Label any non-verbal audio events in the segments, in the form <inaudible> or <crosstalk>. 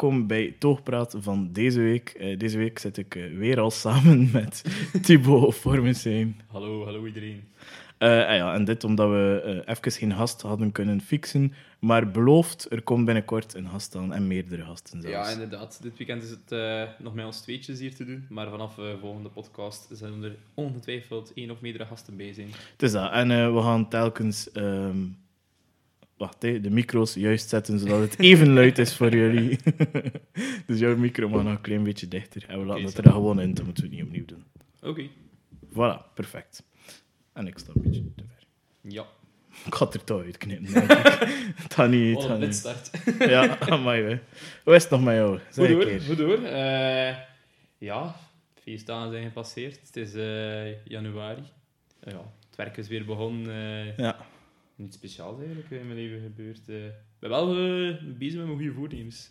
welkom bij Toogpraat van deze week. Eh, deze week zit ik eh, weer al samen <laughs> met Thibaut Formensheim. Hallo, hallo iedereen. Eh, ah ja, en dit omdat we even geen gast hadden kunnen fixen. Maar beloofd, er komt binnenkort een gast aan en meerdere gasten zelfs. Ja, inderdaad. Dit weekend is het nog met ons tweetjes hier te doen. Maar vanaf de volgende podcast zullen er ongetwijfeld één of meerdere gasten bij zijn. Het is dat. En we gaan telkens ehm, wacht, de micro's juist zetten, zodat het even luid is voor jullie. <laughs> dus jouw micro mag nog een klein beetje dichter. En we laten het er gewoon in, dat moeten we niet opnieuw doen. Oké. Voilà, perfect. En ik sta een beetje te ver. Ja. <laughs> Ik het er toch uitknippen. <laughs> Het gaat niet... het gaat niet. witstart. Ja, amai, hè. Hoe is het nog met jou? Goed Zeg hoor, goed hoor. Eh, ja, feestdagen zijn gepasseerd. Het is eh, januari. Ja, het werk is weer begonnen. eh, Ja. Niets speciaals eigenlijk in mijn leven gebeurd. eh. ik ben wel eh, bezig met mijn goede voornemens.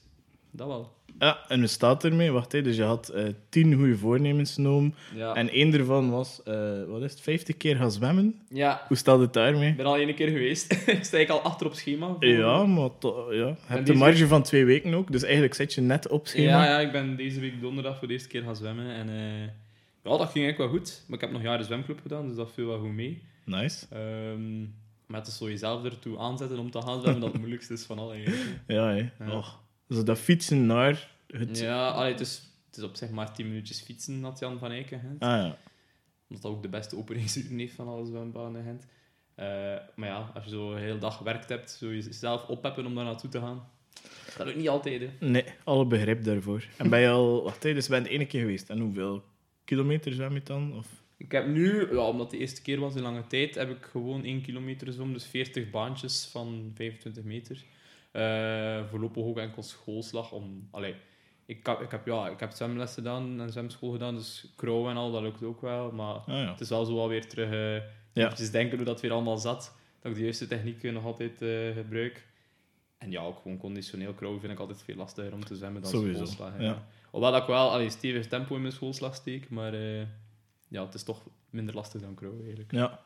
Dat wel. ja, en hoe staat ermee? Wacht, hè. dus je had eh, tien goede voornemens genomen. Ja. En één daarvan was, eh, wat is het, vijftig keer gaan zwemmen? ja, Hoe staat het daarmee? ik ben al één keer geweest. <laughs> ik sta ik al achter op schema. Ja, maar ja. je hebt de marge van twee weken ook, dus eigenlijk zit je net op schema. Ja, ja, ik ben deze week donderdag voor de eerste keer gaan zwemmen. En eh, ja, dat ging eigenlijk wel goed. Maar ik heb nog jaren zwemclub gedaan, dus dat viel wel goed mee. Nice. Ehm, maar het is zo jezelf ertoe aanzetten om te gaan zwemmen dat het <laughs> moeilijkste is van al eigenlijk. Ja, hè. Ja. Zo dat fietsen naar het... Ja, allee, het, is, het is op zeg maar 10 minuutjes fietsen, had Jan van Eycken. Hè. Ah ja. Omdat dat ook de beste openingsuren heeft van alle zwembanen in Gent. Eh, maar ja, als je zo een hele dag gewerkt hebt, zo jezelf oppeppen om daar naartoe te gaan. Dat lukt niet altijd, hè. Nee, alle begrip daarvoor. En ben je al... Wacht, hè, dus ben je één keer geweest. En hoeveel kilometer zwem je dan? Of... Ik heb nu, ja, omdat het de eerste keer was in lange tijd, heb ik gewoon 1 kilometer zwom, dus 40 baantjes van 25 meter. Eh, voorlopig ook enkel schoolslag. Om, allee, ik, heb, ik, heb, ja, ik heb zwemles gedaan en zwemschool gedaan, dus crow en al, dat lukt ook wel. Maar Ah ja. het is wel zo alweer terug Ja. eventjes denken hoe dat weer allemaal zat. Dat ik de juiste technieken nog altijd eh, gebruik. En ja, ook gewoon conditioneel crow vind ik altijd veel lastiger om te zwemmen dan Sowieso, schoolslag. ja. Hoewel dat ik wel allee, stevig tempo in mijn schoolslag steek, maar ja, het is toch minder lastig dan crow eigenlijk. Ja.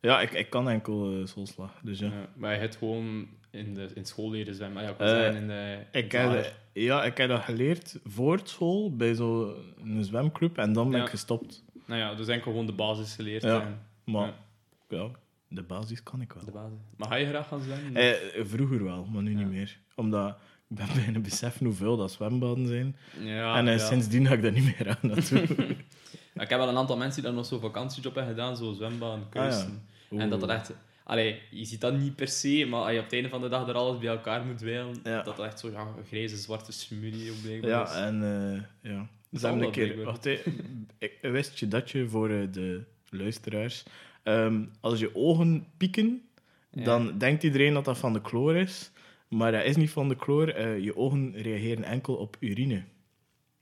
Ja, ik, ik kan enkel eh schoolslag, dus ja. Ja, maar je hebt gewoon in, de, in school leren zwemmen. Ah, ja, ik Eh, in de, Ik heb, ja, ik heb dat geleerd voor school, bij zo'n zwemclub, en dan ben Ja. ik gestopt. Nou ja, dus enkel gewoon de basis geleerd. Ja. en Maar ja, de basis kan ik wel. de basis. Maar ga je graag gaan zwemmen? Eh, vroeger wel, maar nu niet meer. Omdat ik ben <laughs> bijna beseffen hoeveel dat zwembaden zijn. ja, en eh, sindsdien ga ik daar niet meer aan <laughs> naartoe. Maar ik heb wel een aantal mensen die daar nog zo'n vakantiejob hebben gedaan, zo zwembaan, kuisen. En dat dat echt... Allee, je ziet dat niet per se, maar als je op het einde van de dag er alles bij elkaar moet wijlen, dat dat echt zo ja, een grijze, zwarte smurrie blijkbaar Ja, is. en eh, ja. Dus een keer, wacht, <laughs> ik, wist je dat je voor eh, de luisteraars, ehm, als je ogen pieken, Ja. dan denkt iedereen dat dat van de chloor is. Maar dat is niet van de chloor. eh, je ogen reageren enkel op urine.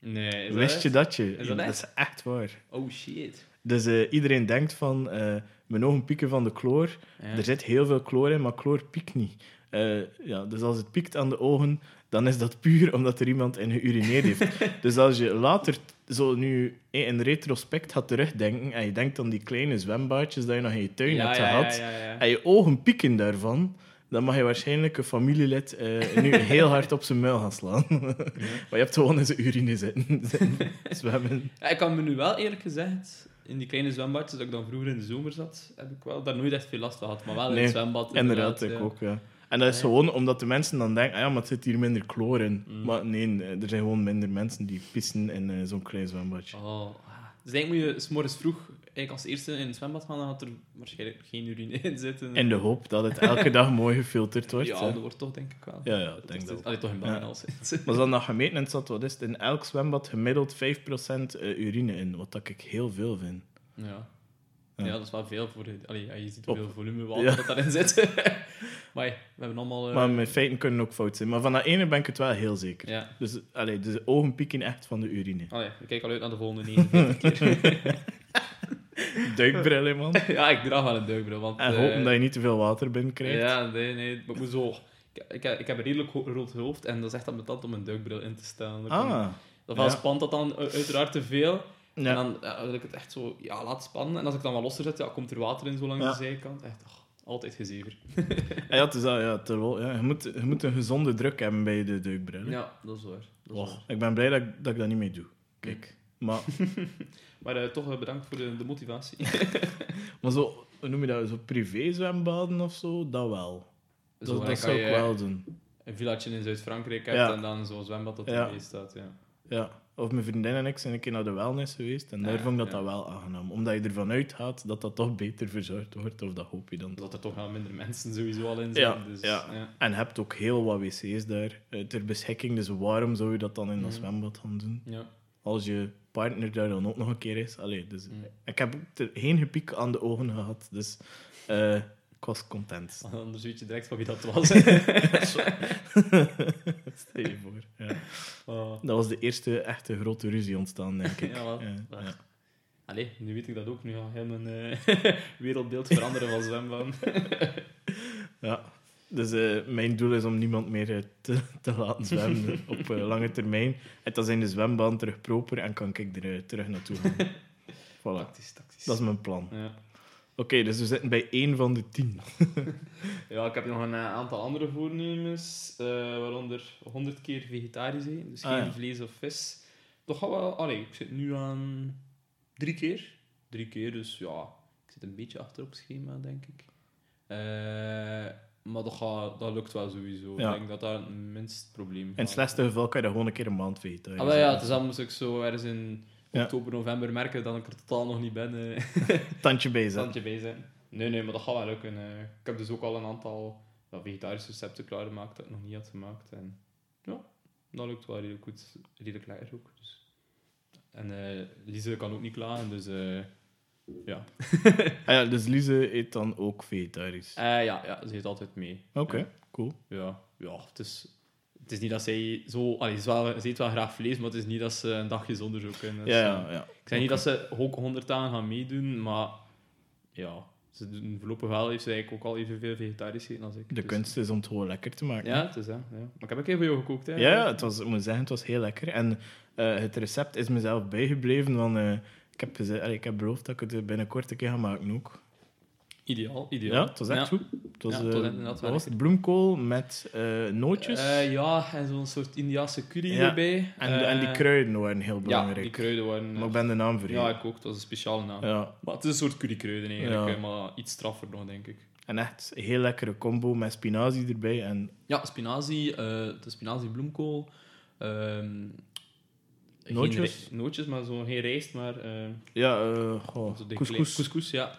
Nee, Wist echt? je dat je? Is dat is echt waar. Oh, shit. Dus eh, iedereen denkt van, eh, mijn ogen pieken van de chloor. Ja. Er zit heel veel chloor in, maar chloor piekt niet. Eh, ja, dus als het piekt aan de ogen, dan is dat puur omdat er iemand in geurineerd heeft. <laughs> dus als je later zo nu in retrospect gaat terugdenken en je denkt aan die kleine zwembaadjes dat je nog in je tuin ja, hebt gehad, Ja, ja, ja. en je ogen pieken daarvan, dan mag je waarschijnlijk een familielid eh, nu heel hard op zijn muil gaan slaan. <laughs> <laughs> maar je hebt gewoon in zijn urine zitten, zitten <laughs> zwemmen. Ja, ik kan me nu wel eerlijk gezegd, in die kleine zwembadjes dat ik dan vroeger in de zomer zat, heb ik wel daar nooit echt veel last van gehad. Maar wel in Nee, het zwembad. Inderdaad, ik ja. ook, ja. En dat is Ja. gewoon omdat de mensen dan denken, ah ja, maar het zit hier minder chloor in. Mm. Maar nee, eh, er zijn gewoon minder mensen die pissen in eh, zo'n klein zwembadje. Oh, ah. dus eigenlijk moet je 's morgens vroeg eigenlijk als eerste in het zwembad gaan, dan gaat er waarschijnlijk geen urine in zitten. In de hoop dat het elke dag mooi gefilterd wordt. Ja, hè. dat wordt toch denk ik wel. Ja, ja, ik denk dat. Allee, toch in Ja. België als Maar dan dat gemeten in zat, wat is het? In elk zwembad gemiddeld 5% eh, urine in, wat dat ik heel veel vind. Ja. Ja. Ja. dat is wel veel voor... Allee, ja, je ziet Op- hoeveel volume water Ja. dat daarin zit. <laughs> maar ja, we hebben allemaal... eh, Maar mijn feiten kunnen ook fout zijn. Maar van dat ene ben ik het wel heel zeker. Ja. Dus, allee, dus de ogen pieken echt van de urine. Allee, ik kijk al uit naar de volgende <laughs> 49 keer. <laughs> Duikbril, hè, man. <laughs> ja, ik draag wel een duikbril, want... En eh, hopen dat je niet te veel water binnenkrijgt. Ja, nee, nee. Maar ik zo... Ik, ik, ik heb een redelijk rood hoofd en dat is echt aan mijn tand om een duikbril in te stellen. Dat kan- Ah, Dat ja. spant dat dan uiteraard te veel. En ja. dan ja, wil ik het echt zo ja, laat spannen. En als ik dan wat losser zet, ja, komt er water in zo langs Ja. de zijkant. Echt, oh, Altijd gezever. <laughs> Ja, het is dat, ja, terwijl, ja, je, moet, je moet een gezonde druk hebben bij de duikbril. Ja, dat is waar. Dat is Wow, waar. ik ben blij dat, ik- dat ik dat niet mee doe. Kijk. Maar, <laughs> Maar eh, toch eh, bedankt voor de, de motivatie. <laughs> maar zo, hoe noem je dat? Zo privé-zwembaden of zo, dat wel. Dat, Zo, dat zou ik wel doen. Een villaatje in Zuid-Frankrijk hebt Ja. en dan zo'n zwembad dat Ja. erbij staat. Ja. Ja. Of mijn vriendin en ik zijn een keer naar de wellness geweest en daar Ah, vond ik dat dat wel aangenaam. Omdat je ervan uitgaat dat dat toch beter verzorgd wordt, of dat hoop je dan. Dat er toch wel minder mensen sowieso al in zijn. Ja, dus, ja. En hebt ook heel wat wc's daar eh, ter beschikking, dus waarom zou je dat dan in een Mhm. zwembad gaan doen? Ja. Als je partner daar dan ook nog een keer is. Allee, dus, Mm. Ik heb ook er geen gepiek aan de ogen gehad, dus eh, ik was content. <laughs> Anders weet je direct van wie dat was. <laughs> Stel je voor. Ja. <laughs> Oh. Dat was de eerste echte grote ruzie ontstaan, denk ik. Ja, wel. Ja, Ja. ja. Allee, nu weet ik dat ook. Nu ga heel mijn eh, wereldbeeld veranderen van zwembaan. Ja. Dus eh, mijn doel is om niemand meer eh, te, <laughs> te laten zwemmen <laughs> op eh, lange termijn. En dan zijn de zwembaan terug proper en kan ik er terug naartoe gaan. <laughs> Voilà, Tactisch, tactisch. dat is mijn plan. Ja. Oké, dus we zitten bij één van de tien. ja, ik heb nog een aantal andere voornemens, waaronder 100 keer vegetarisch eten, dus Ah, geen ja. vlees of vis. Toch wel, allee, ik zit nu aan drie keer. Drie keer, dus ja, ik zit een beetje achter op schema, denk ik. Eh, maar dat, gaat, dat lukt wel sowieso. Ja. Ik denk dat dat het minst probleem In het gaat. slechtste geval kan je dat gewoon een keer een maand vegetarisch Ah, ja, het is dan moest ik zo ergens in oktober, november merken dat ik er totaal nog niet ben. eh, <laughs> Tandje standje bij zijn. Nee, nee, maar dat gaat wel lukken. eh. ik heb dus ook al een aantal vegetarische recepten klaargemaakt dat ik nog niet had gemaakt. En ja, dat lukt wel redelijk goed. Redelijk lekker ook. Dus. En eh Lise kan ook niet klagen, dus eh, ja. <laughs> Ah ja, dus Lise eet dan ook vegetarisch. Eh, ja. Ja, ze eet altijd mee. Oké, Ja. cool. Ja, ja het, is, het is niet dat zij zo... Allee, ze, wel, ze eet wel graag vlees, maar het is niet dat ze een dagje zonder zou kunnen. Dus, Ja, ja, ja. Ik zeg niet dat ze ook 100 dagen gaan meedoen, maar ja, ze doen voorlopig wel heeft ze eigenlijk ook al evenveel vegetarisch gegeten als ik. De dus- kunst is om het gewoon lekker te maken. Ja, het is hè. Ja. Maar ik heb een keer voor jou gekookt, hè. Ja, het was, ik moet zeggen, het was heel lekker. En eh, het recept is mezelf bijgebleven, want eh, ik, heb gezegd, ik heb beloofd dat ik het binnenkort een keer ga maken ook. Ideaal, ideaal. Ja, het was echt Ja. goed. Het was, Ja, het was eh, inderdaad wat wel was het? bloemkool met eh, nootjes. Eh, ja, en zo'n soort Indiase curry Ja, erbij. en, en die kruiden waren heel Ja, belangrijk. die kruiden waren... Maar ik ben de naam ja, vergeten. ik ook. Dat was een speciale naam. Ja. Maar het is een soort currykruiden eigenlijk, Ja. maar iets straffer nog, denk ik. En echt een heel lekkere combo met spinazie erbij. En Ja, spinazie, de spinazie bloemkool. Geen Nootjes? nootjes, maar zo geen rijst, maar... eh, ja, eh couscous. Couscous, ja.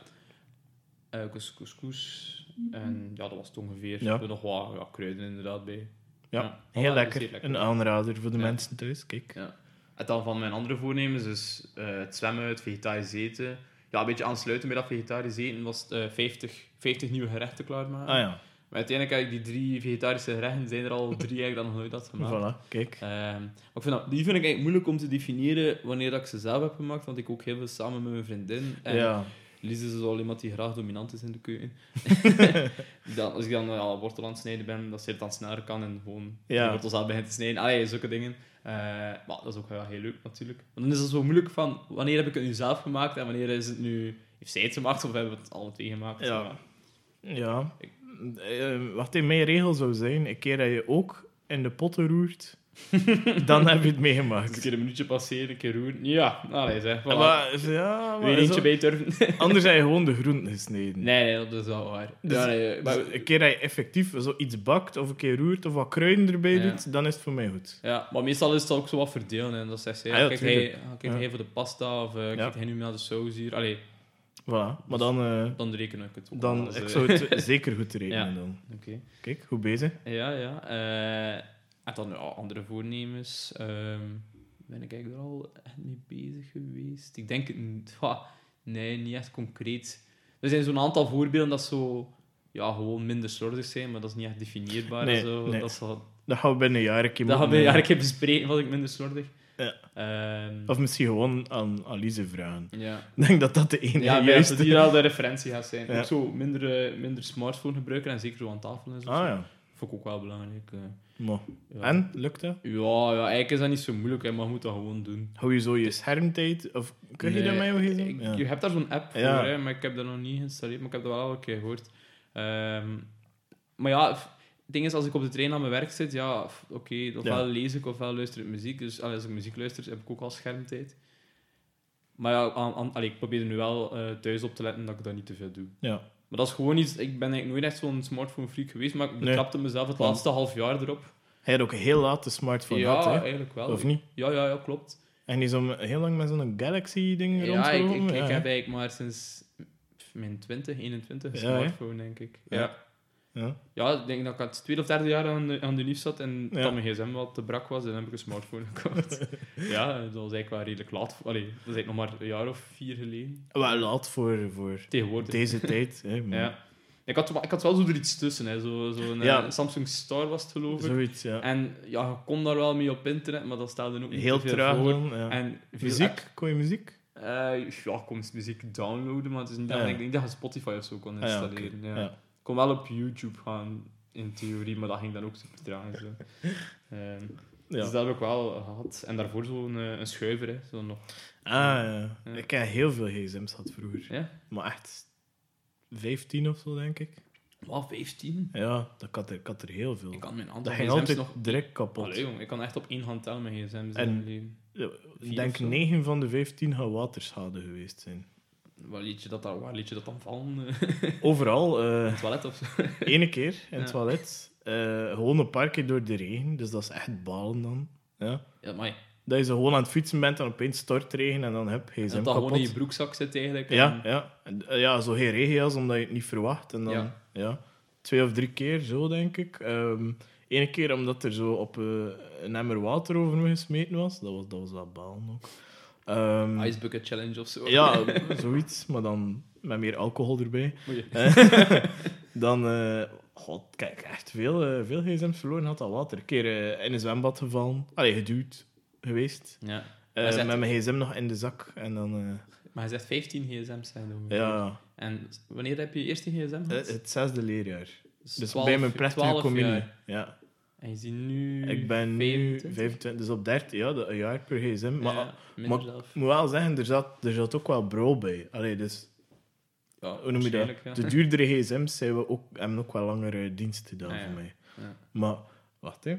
Eh couscous, couscous. En ja, dat was het ongeveer. Ja. Er nog wat ja, kruiden inderdaad bij. Ja, Ja, heel is lekker. lekker. Een aanrader voor de Ja. mensen thuis. Kijk. Ja. Het dan van mijn andere voornemens, dus eh, het zwemmen, het vegetarisch eten. Ja, een beetje aansluiten bij dat vegetarisch eten was het, eh, 50, 50 nieuwe gerechten klaarmaken. Ah ja, Maar uiteindelijk heb ik die drie vegetarische gerechten, zijn er al <laughs> drie eigenlijk dat nog nooit had gemaakt. voilà, kijk. Ehm, maar ik vind dat, die vind ik eigenlijk moeilijk om te definiëren wanneer dat ik ze zelf heb gemaakt, want ik ook heel veel samen met mijn vriendin. En ja, Lies is zo iemand die graag dominant is in de keuken. <laughs> <laughs> dan, als ik dan ja, wortel aan het snijden ben, dat ze het dan sneller kan en gewoon Ja. de wortels aan begint te snijden. Allee, zulke dingen. Eh, maar dat is ook wel heel leuk natuurlijk. Maar dan is het zo moeilijk van, wanneer heb ik het nu zelf gemaakt en wanneer is het nu... Heeft zij het gemaakt of hebben we het alle twee gemaakt? Ja. zeg maar. ja. Eh, wat in mijn regel zou zijn, een keer dat je ook in de potten roert, dan heb je het Dus meegemaakt. een keer een minuutje passeren, een keer roeren. Ja, allee zeg. Voilà. Maar, ja, maar Weer eentje zo- bij durven. <laughs> anders heb je gewoon de groenten gesneden. nee, nee, dat is wel waar. Dus- ja, nee, maar, Dus een keer dat je effectief zoiets bakt of een keer roert of wat kruiden erbij Ja. doet, dan is het voor mij goed. Ja, maar meestal is het ook zo wat verdelen. En dat zegt zij, Ah, ja, kijk, hij, kijk hij voor de pasta of uh, kijk hij nu naar de saus hier. Allee, Voilà. Maar dan, eh, dan reken ik het ook dan als, ik eh, zou het <laughs> zeker goed rekenen dan. Oké. Kijk, goed bezig. Ja, ja. eh, en dan ja, andere voornemens. ehm, ben ik eigenlijk er al echt mee bezig geweest? Ik denk het niet. Nee, niet echt concreet. Er zijn zo'n aantal voorbeelden dat zo... Ja, gewoon minder slordig zijn, maar dat is niet echt definieerbaar. Nee, zo. nee. Dat, zal, Dat gaan we binnen een jaar een keer dat gaan we moeten, eh, bespreken, wat ik minder slordig. Ja. Ehm, Of misschien gewoon aan, Lise vragen. ja. Ik denk dat dat de enige Ja, juiste... die wel de referentie gaat zijn. Ja. Ook zo minder, eh, minder smartphone gebruiken en zeker zo aan tafel en zo. Ah ja. Vond ik ook wel belangrijk. eh. Ja. En, lukt dat? Ja, ja, eigenlijk is dat niet zo moeilijk, hè, maar je moet dat gewoon doen. Hou je zo je schermtijd? Of kun je Nee, dat gsm? ik- Ja. Je hebt daar zo'n app voor, hè, maar ik heb dat nog niet geïnstalleerd, maar ik heb dat wel al een keer gehoord. Ehm, maar ja, ding is, als ik op de trein aan mijn werk zit, ja, oké, ofwel lees ik ofwel luister ik muziek. Dus allee, als ik muziek luister, heb ik ook al schermtijd. Maar ja, aan, aan, allee, ik probeer er nu wel eh, thuis op te letten dat ik dat niet te veel doe. Ja. Maar dat is gewoon iets... Ik ben eigenlijk nooit echt zo'n smartphone-freak geweest, maar ik Nee. betrapte mezelf het Want- laatste half jaar erop. Hij had ook heel laat de smartphone ja, hè? eigenlijk wel. Of niet? Ja, ja, ja, klopt. En die is om heel lang met zo'n Galaxy-ding Ja, ik, ik, ik ja, heb eigenlijk maar sinds mijn 20, 21 een Ja, hè? smartphone, denk ik. Ja. Ja. ik denk dat ik het tweede of derde jaar aan de, aan de lief zat en Ja. dat mijn gsm wat te brak was, en dan heb ik een smartphone gekocht. <laughs> ja, dat was eigenlijk wel redelijk laat. Allee, dat is eigenlijk nog maar een jaar of vier geleden. Wel laat voor, voor Tegenwoordig. deze tijd. Hè, <laughs> Ja. Ik had, wel- ik had wel zo er iets tussen. Hè. Zo, zo een Ja. eh, Samsung Star was het, geloof ik. Zoiets, ja. En ja, je kon daar wel mee op internet, maar dat stelde ook niet Heel veel traag voor. dan. Ja. En Muziek? Kon je muziek? Eh, ja, ik kon muziek downloaden, maar het is niet dat, Ah, ik denk dat je Spotify of zo kon Ah, installeren. Ja. Ik kon wel op YouTube gaan, in theorie, maar dat ging dan ook super traag. Zo. <laughs> Ehm, Ja. Dus dat heb ik wel gehad. En daarvoor zo'n eh, een schuiver, hè. Zo nog. Ah, ja. Ja. Ik heb heel veel gsm's gehad vroeger. Ja? Maar echt 15 of zo, denk ik. Wat, 15? Ja, dat ik had er, ik had er heel veel. Ik kan mijn Dat ging gsm's altijd nog... direct kapot. Allee, jong, ik kan echt op één hand tellen mijn gsm's En- Ik denk of zo? 9 van de 15 gaan waterschade geweest zijn. Waar liet je dat, dan- waar liet je dat dan vallen? <laughs> Overal, In eh het toilet of zo? <laughs> ene keer in het Ja. toilet. eh, gewoon een paar keer door de regen, dus dat is echt balen dan. Ja. Ja, maar Dat je zo gewoon aan het fietsen bent en opeens stortregen en dan heb je dat gsm dat gewoon in je broekzak zit eigenlijk. Ja, en- ja. En, eh, ja, zo geen regenjas, omdat je het niet verwacht. En dan, ja. Ja. twee of drie keer zo, denk ik. Eén keer omdat er zo op een emmer water over me gesmeten was. Dat was, dat was wel balen ook. Ehm, Ice Bucket Challenge of zo. ja, <laughs> zoiets, maar dan met meer alcohol erbij. Oei. <laughs> Dan, eh god, kijk, echt veel, eh, veel gsm's verloren had al water. Een keer eh, in een zwembad gevallen. Allee, geduwd geweest. Ja. Eh, zegt- met mijn gsm nog in de zak. En dan, eh, Maar hij zegt 15 gsm's zijn ongeveer. ja, En wanneer heb je je eerste gsm eh, gehad? het zesde leerjaar. Dus 12 bij mijn plechtige 12 communie. jaar. Ja. En je ziet nu... Ik ben nu 25? 25, dus op 13, ja, dat- een jaar per gsm. Maar Ja, minder maar- zelf. ik moet wel zeggen, er zat, er zat ook wel bro bij. Allee, dus, Ja, hoe noem je dat? ja. De duurdere gsm's zijn we ook, hebben ook wel langere diensten dan Ah, ja. voor mij. Ja. Maar, wacht hè.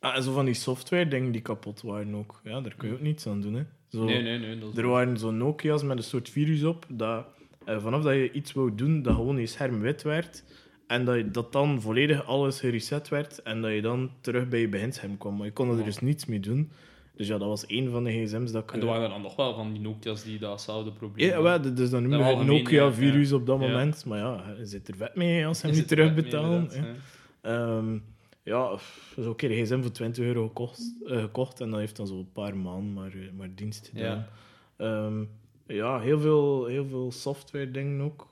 Ah, en zo van die software dingen die kapot waren ook. Ja, daar kun je ook niets aan doen. Hè. Zo, Nee, nee, nee. Er waren zo'n Nokia's met een soort virus op, dat eh, vanaf dat je iets wou doen, dat gewoon je scherm wit werd. En dat, je, dat dan volledig alles gereset werd en dat je dan terug bij je beginscherm kwam. Maar je kon er dus niets mee doen. Dus ja, dat was één van de gsm's dat ik... En er waren er dan nog wel van die Nokia's die datzelfde probleem Ja, wel, dus dan Dat je het Nokia-virus ja. op dat Ja. moment. Maar ja, je zit er vet mee als ze hem niet er terugbetalen. ja. Ehm, ja, zo een keer een gsm voor 20 euro gekocht, eh, gekocht en dat heeft dan zo een paar maanden maar, eh, maar dienst gedaan. Ja, ja heel, veel, heel veel software dingen ook.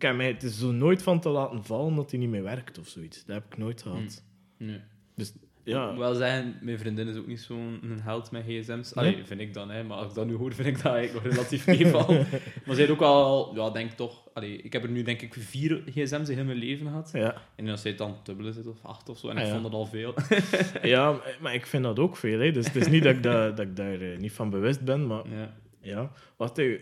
Kijk, mij, het is zo nooit van te laten vallen dat hij niet meer werkt of zoiets. Dat heb ik nooit gehad. Nee. Ik Ja, wel zeggen, mijn vriendin is ook niet zo'n held met gsm's. Allee, Nee? vind ik dan, hè. Maar als ik dat nu hoor, vind ik dat eigenlijk nog relatief meeval. <laughs> maar zij heeft ook wel, ja, denk toch... Allee, ik heb er nu denk ik vier gsm's in heel mijn leven gehad. ja. En als zij dan dubbele zit, of acht of zo. En Ah, ik ja. vond dat al veel. <laughs> ja, maar- ik vind dat ook veel. Hè. Dus het is niet dat ik, dat, dat ik daar eh, niet van bewust ben, maar ja. Ja, wacht even.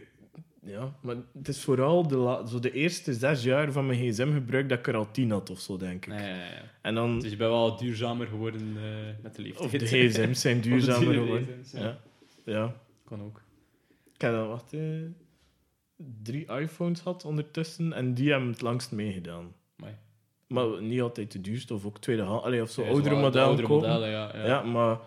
Ja, maar het is vooral de, la- zo de eerste zes jaar van mijn gsm-gebruik dat ik er al tien had of zo, denk ik. Nee, nee. En dan... Dus je bent wel duurzamer geworden eh, met de leeftijd. Of de gsm's zijn <laughs> duurzamer <laughs> geworden. gsm's, ja. Ja. ja. Kan ook. Ik heb dan, wacht, eh, drie iPhones gehad ondertussen en die hebben het langst meegedaan. Amai. Maar niet altijd de duurste, of ook tweedehands. Allee, of zo Ja, oudere wel de modellen Oudere kopen. modellen, ja. ja. Ja. maar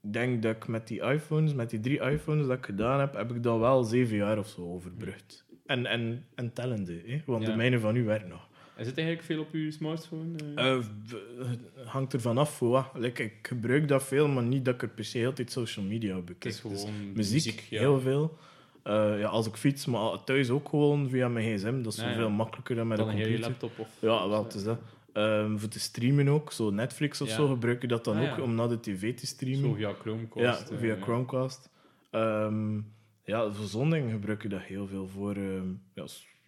denk dat ik met die iPhones, met die drie iPhones dat ik gedaan heb, heb ik dan wel zeven jaar of zo overbrugd. En, en, en tellende, hè? want Ja. de mijne van u werkt nog. Is het eigenlijk veel op uw smartphone? het hangt er vanaf voor wat. Like, ik gebruik dat veel, maar niet dat ik er per se altijd social media op bekijk. het is Dus gewoon muziek, ja. heel veel. Eh, ja, als ik fiets, maar thuis ook gewoon via mijn gsm. Dat is Ja, veel makkelijker dan met Dan een computer. laptop of... Ja, wel, het is dat. Ehm, voor te streamen ook, zo Netflix of Ja. zo, gebruik je dat dan Ah, ook ja. om naar de tv te streamen. Zo via Chromecast. Ja, eh, via Chromecast. Ehm, ja, voor zo'n ding gebruik je dat heel veel voor ehm, ja,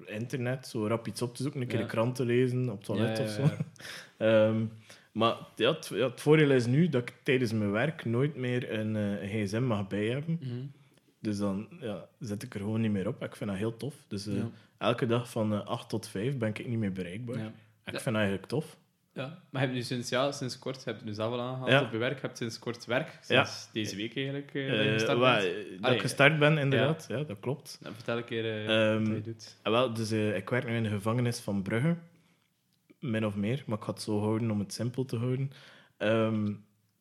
internet, zo rap iets op te zoeken, een keer de krant te lezen op het toilet of zo. <laughs> Maar ja, het, ja, het voordeel is nu dat ik tijdens mijn werk nooit meer een, eh, gsm mag bij hebben. Mhm. Dus dan ja, zet ik er gewoon niet meer op. Ik vind dat heel tof. Dus eh, elke dag van eh 8 tot 5 ben ik niet meer bereikbaar. Ik Ja. vind eigenlijk tof. Ja, maar heb je nu sinds, ja, sinds kort, je hebt het nu zelf al aangehaald Ja. op je werk, je hebt sinds kort werk, Ja. sinds deze week eigenlijk, eh, Eh, dat je gestart bent. dat Allee, ik gestart ben, inderdaad. Ja, dat klopt. Nou, vertel een keer eh, Ehm, wat je doet. Ah, wel, dus, eh, ik werk nu in de gevangenis van Brugge. Min of meer, maar ik ga het zo houden om het simpel te houden. Ehm,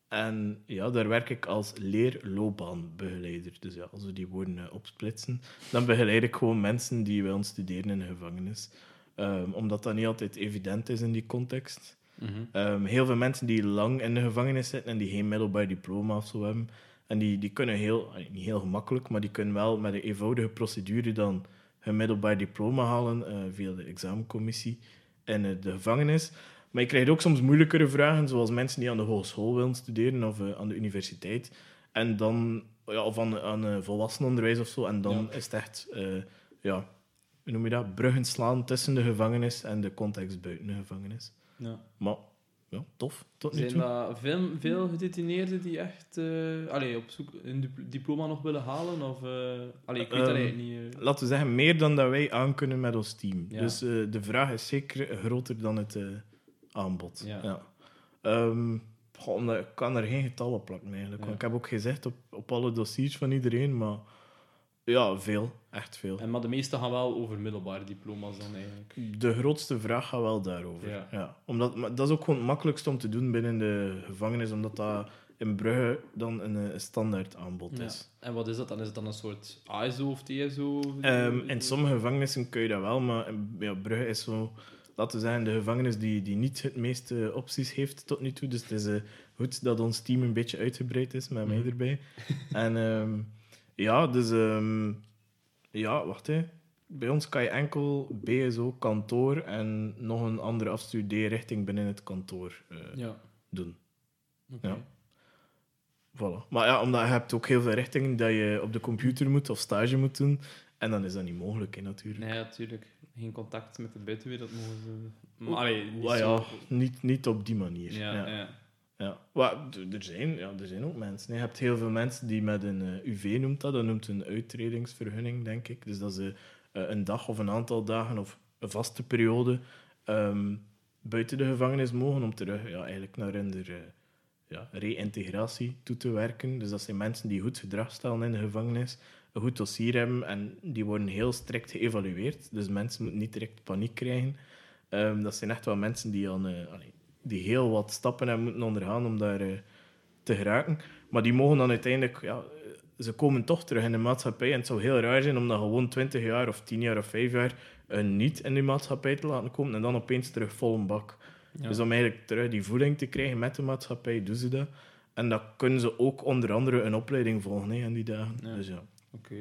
en ja, daar werk ik als leerloopbaanbegeleider. Dus ja, als we die woorden eh, opsplitsen, dan begeleid ik gewoon mensen die willen studeren in de gevangenis. Ehm, omdat dat niet altijd evident is in die context. Mhm. Ehm, heel veel mensen die lang in de gevangenis zitten en die geen middelbaar diploma of zo hebben, en die, die kunnen heel, niet heel gemakkelijk, maar die kunnen wel met een eenvoudige procedure dan hun middelbaar diploma halen eh, via de examencommissie in eh, de gevangenis. Maar je krijgt ook soms moeilijkere vragen, zoals mensen die aan de hogeschool willen studeren of eh, aan de universiteit. En dan, ja, of aan, aan volwassenenonderwijs of zo. En dan Ja. is het echt, ja, noem je dat? Bruggen slaan tussen de gevangenis en de context buiten de gevangenis. Ja. Maar ja, tof. Tot nu Zijn toe. dat veel, veel gedetineerden die echt eh, allee, op zoek een dip- diploma nog willen halen? Of, eh, allee, ik weet dat Ehm, eigenlijk niet. eh. Laten we zeggen, meer dan dat wij aankunnen met ons team. Ja. Dus de vraag is zeker groter dan het aanbod. Ja. Goh, omdat, ik kan er geen getallen plakken eigenlijk. Ja. Ik heb ook gezegd op, op alle dossiers van iedereen, maar ja, veel. Echt veel. En, maar de meeste gaan wel over middelbare diploma's dan eigenlijk. De grootste vraag gaat wel daarover. Ja. Ja. Omdat, maar dat is ook gewoon het makkelijkste om te doen binnen de gevangenis, omdat dat in Brugge dan een, eh, standaard aanbod Ja. is. En wat is dat dan? Is het dan een soort ASO of TSO? Ehm, in sommige gevangenissen kun je dat wel, maar ja, Brugge is zo, laten we zeggen, de gevangenis die, die niet het meeste opties heeft tot nu toe. Dus het is eh, goed dat ons team een beetje uitgebreid is met mij Mhm. erbij. <laughs> en ehm, ja, dus ehm, ja, wacht hè. Bij ons kan je enkel BSO, kantoor en nog een andere afstudeerrichting binnen het kantoor eh, Ja, doen. oké. Ja. Voilà. Maar ja, omdat je hebt ook heel veel richtingen dat je op de computer moet of stage moet doen. En dan is dat niet mogelijk, hè, natuurlijk. Nee, natuurlijk. Geen contact met de buitenwereld mogen ze... Maar, allee, niet ja, niet, niet op die manier. Ja, Ja, ja. Ja. Er, zijn, ja, er zijn ook mensen. Je hebt heel veel mensen die met een eh, UV noemt dat. Dat noemt een uittredingsvergunning, denk ik. Dus dat ze eh, een dag of een aantal dagen of een vaste periode ehm, buiten de gevangenis mogen om terug ja, eigenlijk naar hun eh, ja, reïntegratie toe te werken. Dus dat zijn mensen die goed gedrag stellen in de gevangenis, een goed dossier hebben en die worden heel strikt geëvalueerd. Dus mensen moeten niet direct paniek krijgen. Ehm, dat zijn echt wel mensen die, allee, die heel wat stappen hebben moeten ondergaan om daar eh, te geraken. Maar die mogen dan uiteindelijk... Ja, eh, ze komen toch terug in de maatschappij. En het zou heel raar zijn om dan gewoon 20 jaar of 10 jaar of 5 jaar eh, niet in die maatschappij te laten komen en dan opeens terug vol een bak. Ja. Dus om eigenlijk terug die voeding te krijgen met de maatschappij, doen ze dat. En dan kunnen ze ook onder andere een opleiding volgen hè, in die dagen. Ja. Dus ja. Oké.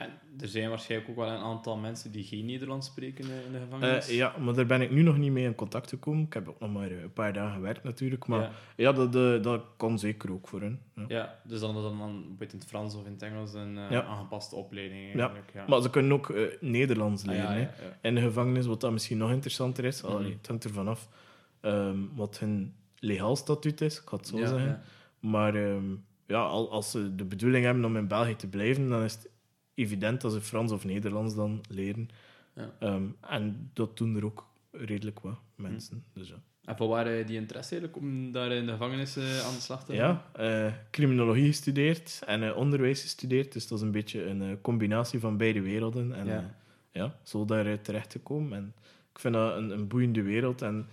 En er zijn waarschijnlijk ook wel een aantal mensen die geen Nederlands spreken in de gevangenis. Eh, ja, maar daar ben ik nu nog niet mee in contact gekomen. Ik heb ook nog maar eh, een paar dagen gewerkt natuurlijk. Maar Ja. ja, dat, eh, dat kan zeker ook voor hen. Ja. Ja, dus dan is dat dan bijvoorbeeld in het Frans of in het Engels een Ja. aangepaste opleiding eigenlijk. Ja. Maar ze kunnen ook Nederlands Ah, leren hè. in de gevangenis, wat dat misschien nog interessanter is. Allee, het hangt ervan af ehm, wat hun legaal statuut is, ik ga het zo zeggen. ja. Maar ehm, ja, al, als ze de bedoeling hebben om in België te blijven, dan is het evident dat ze Frans of Nederlands dan leren. Ja. Ehm, en dat doen er ook redelijk wat mensen. Dus ja. En van waar eh, die interesse eigenlijk om daar in de gevangenis eh, aan de slag te gaan? Ja, eh, criminologie gestudeerd en onderwijs gestudeerd. Dus dat is een beetje een combinatie van beide werelden. En Ja. zo daar terecht te komen. En ik vind dat een, een boeiende wereld. En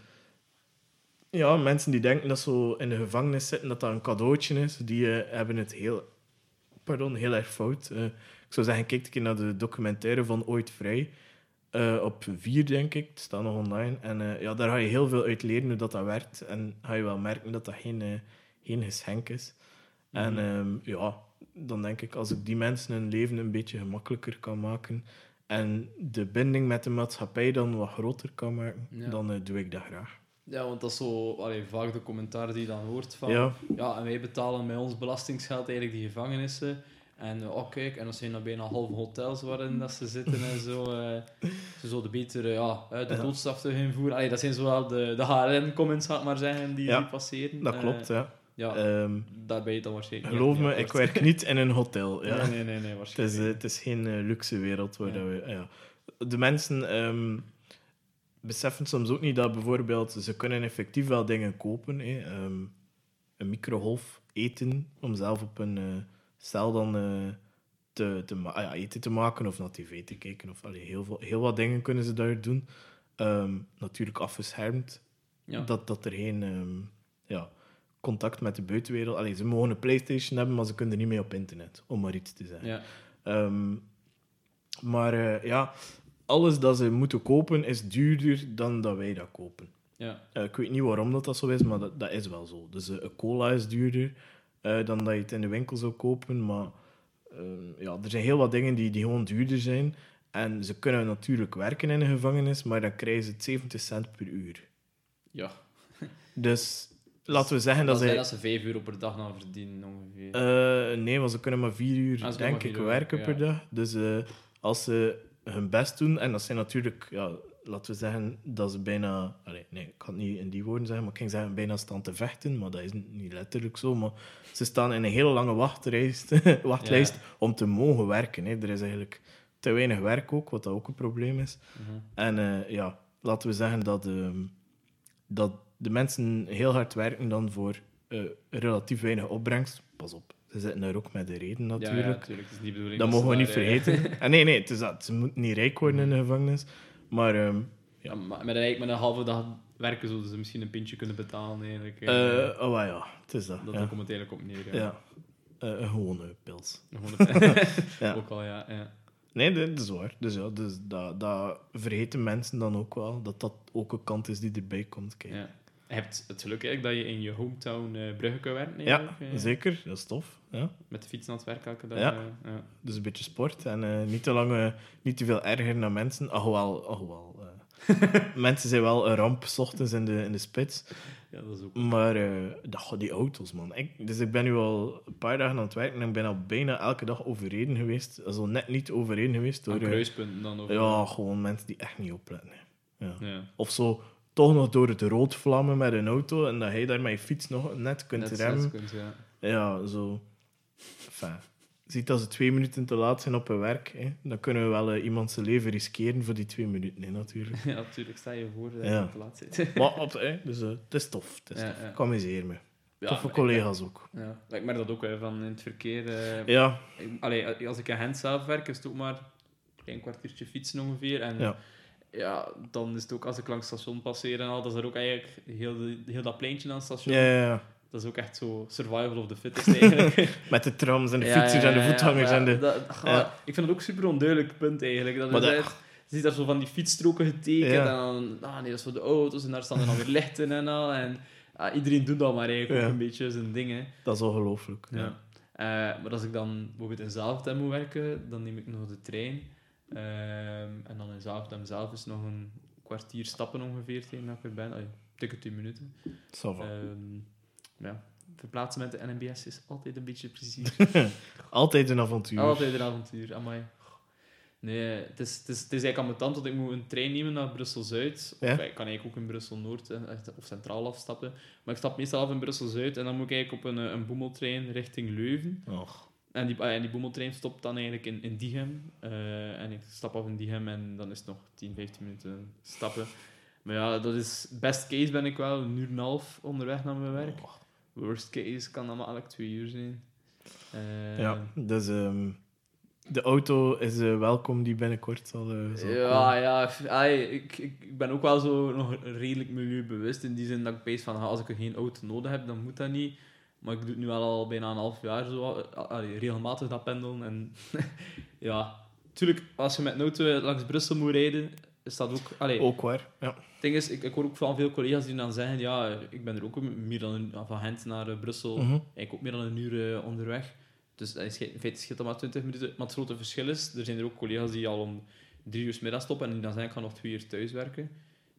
ja, mensen die denken dat zo in de gevangenis zitten, dat dat een cadeautje is, die hebben het heel, pardon, heel erg fout. Eh, ik zou zeggen, kijk een keer naar de documentaire van Ooit Vrij. Eh, op vier, denk ik. Het staat nog online. En eh, ja, daar ga je heel veel uit leren hoe dat, dat werkt. En ga je wel merken dat dat geen, geen geschenk is. En Mhm. ehm, ja, dan denk ik, als ik die mensen hun leven een beetje gemakkelijker kan maken en de binding met de maatschappij dan wat groter kan maken, Ja. dan doe ik dat graag. Ja, want dat is zo allee, vaak de commentaar die je dan hoort van... Ja, Ja, en wij betalen met ons belastingsgeld eigenlijk die gevangenissen. En eh, oh kijk, en dat zijn dan bijna halve hotels waarin dat ze zitten en zo. eh, ze zo de betere, ja, eh, de doodstraf te invoeren. Allee, dat zijn zowel de, de HRN-comments, ga ik maar zeggen, die, Ja, die passeren. dat Eh, klopt, ja. Ja, daar ben je dan waarschijnlijk geloof me, ik werk niet in een hotel. Ja. Nee, nee, nee, nee, Het, waarschijnlijk is, eh, het is geen eh, luxe wereld waar Ja. dat we... Ja. De mensen ehm, beseffen soms ook niet dat bijvoorbeeld... Ze kunnen effectief wel dingen kopen. Hè. Ehm, een microgolf eten, om zelf op een eh, cel dan eh, te, te ah ja, eten te maken of naar tv te kijken. Of, allee, heel, veel, heel wat dingen kunnen ze daar doen. Ehm, natuurlijk afgeschermd. Ja. Dat, dat er geen ehm, ja, contact met de buitenwereld... Allee, ze mogen een Playstation hebben, maar ze kunnen er niet mee op internet, om maar iets te zeggen. Ja. Maar eh, ja, alles dat ze moeten kopen is duurder dan dat wij dat kopen. Ja. Eh, ik weet niet waarom dat, dat zo is, maar dat, dat is wel zo. Dus een cola is duurder eh, dan dat je het in de winkel zou kopen. Maar ehm, ja, er zijn heel wat dingen die, die gewoon duurder zijn. En ze kunnen natuurlijk werken in een gevangenis, maar dan krijgen ze het 70 cent per uur. ja. Dus laten we zeggen Dat dat zij... dat ze 5 euro per dag dan verdienen, ongeveer. Nee, want ze kunnen maar vier uur, Ah, denk maar vier ik, uur werken per dag. Dus als ze hun best doen, en dat zijn natuurlijk, ja, laten we zeggen, dat ze bijna... Allee, nee, ik kan het niet in die woorden zeggen, maar ik ging zeggen bijna staan te vechten, maar dat is niet letterlijk zo. Maar ze staan in een hele lange wachtlijst, <laughs> wachtlijst om te mogen werken. Hè. Er is eigenlijk te weinig werk ook, wat dat ook een probleem is. Mhm. En eh, ja, laten we zeggen dat, ehm, dat de mensen heel hard werken dan voor eh, relatief weinig opbrengst. Pas op, ze zitten daar ook met de reden Ja, ja, natuurlijk. Het is niet bedoeling dat mogen we niet vergeten. En <laughs> nee, nee, het is dat. Ze moeten niet rijk worden in de gevangenis. Maar ehm, Ja, maar met, een, met een halve dag werken zouden ze misschien een pintje kunnen betalen. Eigenlijk. eh. eh, oh ja, het is dat. dat ja. komt het eigenlijk op neer. Ja. ja. Eh, een gewone pils. Een- <laughs> Ja. Ook al, ja. ja. Nee, dat is waar. Dus ja, dus dat, dat vergeten mensen dan ook wel. Dat dat ook een kant is die erbij komt. Kijk. ja. Je hebt het geluk eigenlijk dat je in je hometown eh Brugge kan werken. Ja, eh. zeker. Dat is tof. Ja. Met de fiets aan het werk elke dag. Ja. eh, ja. Dus een beetje sport en niet te lang, niet te veel erger naar mensen. Alhoewel, alhoewel eh, <laughs> mensen zijn wel een ramp s ochtends in de, in de spits. ja, dat is ook... Maar dat, die auto's, man. Ik, dus ik ben nu al een paar dagen aan het werken en ik ben al bijna elke dag overreden geweest. Also net niet overreden geweest door... Aan kruispunten dan. Of, ja, gewoon mensen die echt niet opletten. hè. Ja. ja. Of zo toch nog door het rood vlammen met een auto en dat hij daar met je fiets nog net kunt Net remmen. kunt, ja. Ja, zo. Enfin, ziet als ze twee minuten te laat zijn op hun werk, hè, dan kunnen we wel eh, iemand zijn leven riskeren voor die twee minuten, hè, natuurlijk. <laughs> ja, natuurlijk. Sta je voor dat Ja. je te laat zit. <laughs> maar op, hè, dus, eh, het is tof. Het is Ja, tof. me. Ja, Toffe collega's ook. Ja, ik merk dat ook hè, van in het verkeer. eh, Ja, ik- allee, als ik in Gent zelf werk, is het ook maar een klein kwartiertje fietsen ongeveer. En Ja. Ja, dan is het ook als ik langs het station passeer en al, dat is er ook eigenlijk heel, de- heel dat pleintje aan het station. ja, ja, ja. Dat is ook echt zo survival of the fittest eigenlijk. <laughs> Met de trams en de fietsers en de maar en de... dat-. Ik vind het ook super onduidelijk punt eigenlijk. Dat Maar is dat- je ziet daar zo van die fietsstroken getekend en dan, ah nee, dat is voor de auto's en daar staan er dan weer lichten en al. En ah, iedereen doet dat maar eigenlijk ook een beetje zijn dingen. Dat is ongelooflijk. Ja. Ja. Eh, maar als ik dan bijvoorbeeld in Zaventem moet werken, dan neem ik nog de trein. Ehm, en dan in Zaventem zelf is nog een kwartier stappen ongeveer tegen dat ik er ben. Allee, dikke 10 minuten. Ehm, ja. Verplaatsen met de NMBS is altijd een beetje plezier. <laughs> Altijd een avontuur. altijd een avontuur, amai. Nee, het is, het is, het is eigenlijk ambetant, want ik moet een trein nemen naar Brussel-Zuid. Ja? Of Ik kan eigenlijk ook in Brussel-Noord of Centraal afstappen. Maar ik stap meestal af in Brussel-Zuid en dan moet ik eigenlijk op een, eh, een boemeltrein richting Leuven. Och. En die, ah, en die boemeltrein stopt dan eigenlijk in, in Diegem. Eh, en ik stap af in Diegem en dan is het nog 10, 15 minuten stappen. Maar ja, dat is... Best case ben ik wel een uur en een half onderweg naar mijn werk. Och. Worst case kan dan maar eigenlijk twee uur zijn. Eh, Ja, dus ehm, de auto is eh, welkom die binnenkort zal, zal Ja, ja. ai, ik, ik, ben ook wel zo nog redelijk milieubewust. In die zin dat ik pees van, ah, als ik geen auto nodig heb, dan moet dat niet. Maar ik doe het nu wel al bijna een half jaar zo, ah, allee, regelmatig dat pendelen. En <laughs> ja, natuurlijk, als je met een auto langs Brussel moet rijden, is dat ook... Allee, Ook waar, ja. Het ding is, ik, ik hoor ook van veel collega's die dan zeggen, ja, ik ben er ook meer dan een, van Gent naar eh, Brussel, Mhm. eigenlijk ook meer dan een uur eh, onderweg. Dus dat is, geen- in feite scheelt dat maar 20 minuten. Maar het grote verschil is, er zijn er ook collega's die al om drie uur 's middag stoppen en die dan zeggen, ik ga nog twee uur thuis werken.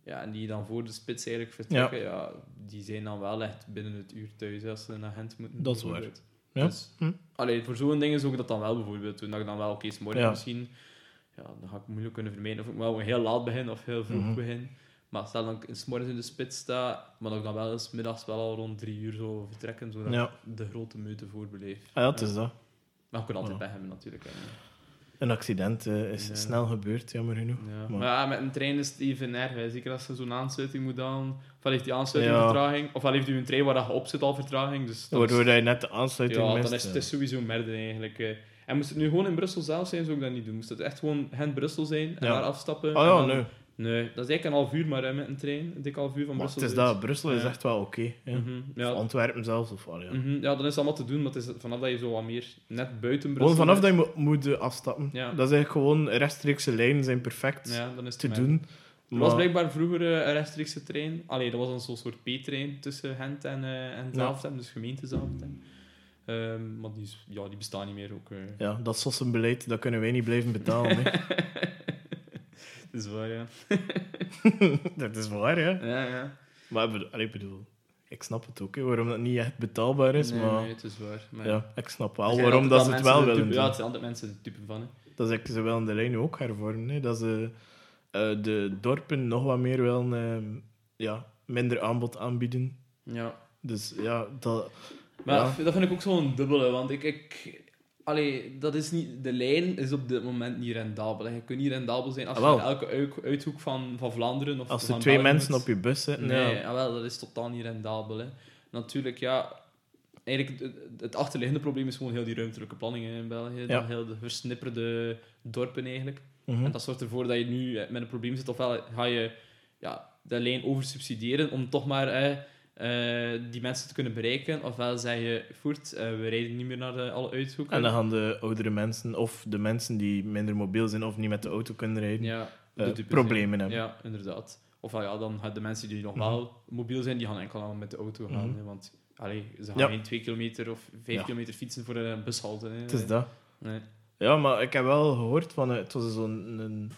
Ja, en die dan voor de spits eigenlijk vertrekken, ja. die zijn dan wel echt binnen het uur thuis als ze naar Gent moeten. Dat is waar. Ja. Dus, Hm. allee, voor zo'n dingen zou ik dat dan wel bijvoorbeeld. Dat ik dan wel, oké, 's morgen Ja. misschien, ja, dan ga ik moeilijk kunnen vermijden of ik wel heel laat begin of heel vroeg Mhm. begin. Maar stel dan ik s morgens in de spits sta, maar dat ik dan wel eens middags wel al rond drie uur zo vertrekken, zodat Ja. ik de grote meute voorbeleef. Ah, ja, het is dat. Maar je kunt altijd bij hebben natuurlijk. hè. Een accident eh, is Ja. snel gebeurd, jammer genoeg. Ja. Maar- Maar ja, met een trein is het even erg. hè. Zeker als je zo'n aansluiting moet aan. Ofwel heeft die aansluiting vertraging, ofwel heeft u een trein waar je op zit al vertraging. Dus dat Waardoor je net de aansluiting ja, mist. dan is het is sowieso merden eigenlijk. eh. En moest het nu gewoon in Brussel zelf zijn, zou ik dat niet doen. Moest het echt gewoon Gent-Brussel zijn en daar afstappen. En ja, dan- nee. Nee, dat is eigenlijk een half uur maar hè, met een trein. Een dik half uur van Maar Brussel. het is dat, Brussel is echt wel oké. ja. Mhm, ja. Antwerpen zelfs. Of, al, ja. Mhm, ja, dan is het allemaal te doen, maar het is vanaf dat je zo wat meer net buiten Brussel Gewoon vanaf dat je moet, moet afstappen. Ja. Dat is eigenlijk gewoon rechtstreekse lijnen zijn perfect Ja, dan is te doen. Er was Maar- blijkbaar vroeger eh, een rechtstreekse trein. Allee, dat was een zo'n soort P-trein tussen Gent en, eh en. Zaventem, dus gemeente Zaventem. Ehm, maar die, is- ja, die bestaan niet meer ook. eh. Ja, dat sossenbeleid, dat kunnen wij niet blijven betalen. <laughs> is waar, ja. <laughs> dat is waar, ja. Ja, ja. Maar ik bedoel, allee, ik bedoel, ik snap het ook, hè, waarom dat niet echt betaalbaar is. nee, maar nee, het is waar. Maar ja, ik snap wel zijn waarom altijd dat ze het mensen wel de willen type- doen. Ja, het zijn altijd mensen de type van. Hè. Dat is eigenlijk, ze willen de lijn ook hervormen. Hè. Dat ze eh, de dorpen nog wat meer willen, eh, ja, minder aanbod aanbieden. Ja. Dus ja, dat... Maar ja. dat vind ik ook zo'n dubbele, want ik... ik allee, dat is niet, de lijn is op dit moment niet rendabel. Je kunt niet rendabel zijn als Ah, je in elke uit- uithoek van, van Vlaanderen of Als er twee België mensen moet. op je bus zitten, Nee, ja. ah, wel, dat is totaal niet rendabel. Hè. Natuurlijk, ja... Eigenlijk, het, het achterliggende probleem is gewoon heel die ruimtelijke planning hè, in België. Ja. Heel de versnipperde dorpen eigenlijk. Mhm. En dat zorgt ervoor dat je nu eh, met een probleem zit. Ofwel ga je ja, de lijn oversubsidiëren om toch maar eh, die mensen te kunnen bereiken. Ofwel zeg je, voert, eh, we rijden niet meer naar de, alle uithoeken. En dan gaan de oudere mensen, of de mensen die minder mobiel zijn of niet met de auto kunnen rijden, ja, eh, problemen ja. hebben. Ja, inderdaad. Ofwel ja, dan gaan de mensen die nog Mhm. wel mobiel zijn, die gaan enkel aan met de auto gaan. Mhm. want allee, ze gaan Ja. geen twee kilometer of vijf kilometer fietsen voor een bushalte. Het is dat. Nee. Ja, maar ik heb wel gehoord van... eh, Het was zo'n... Een,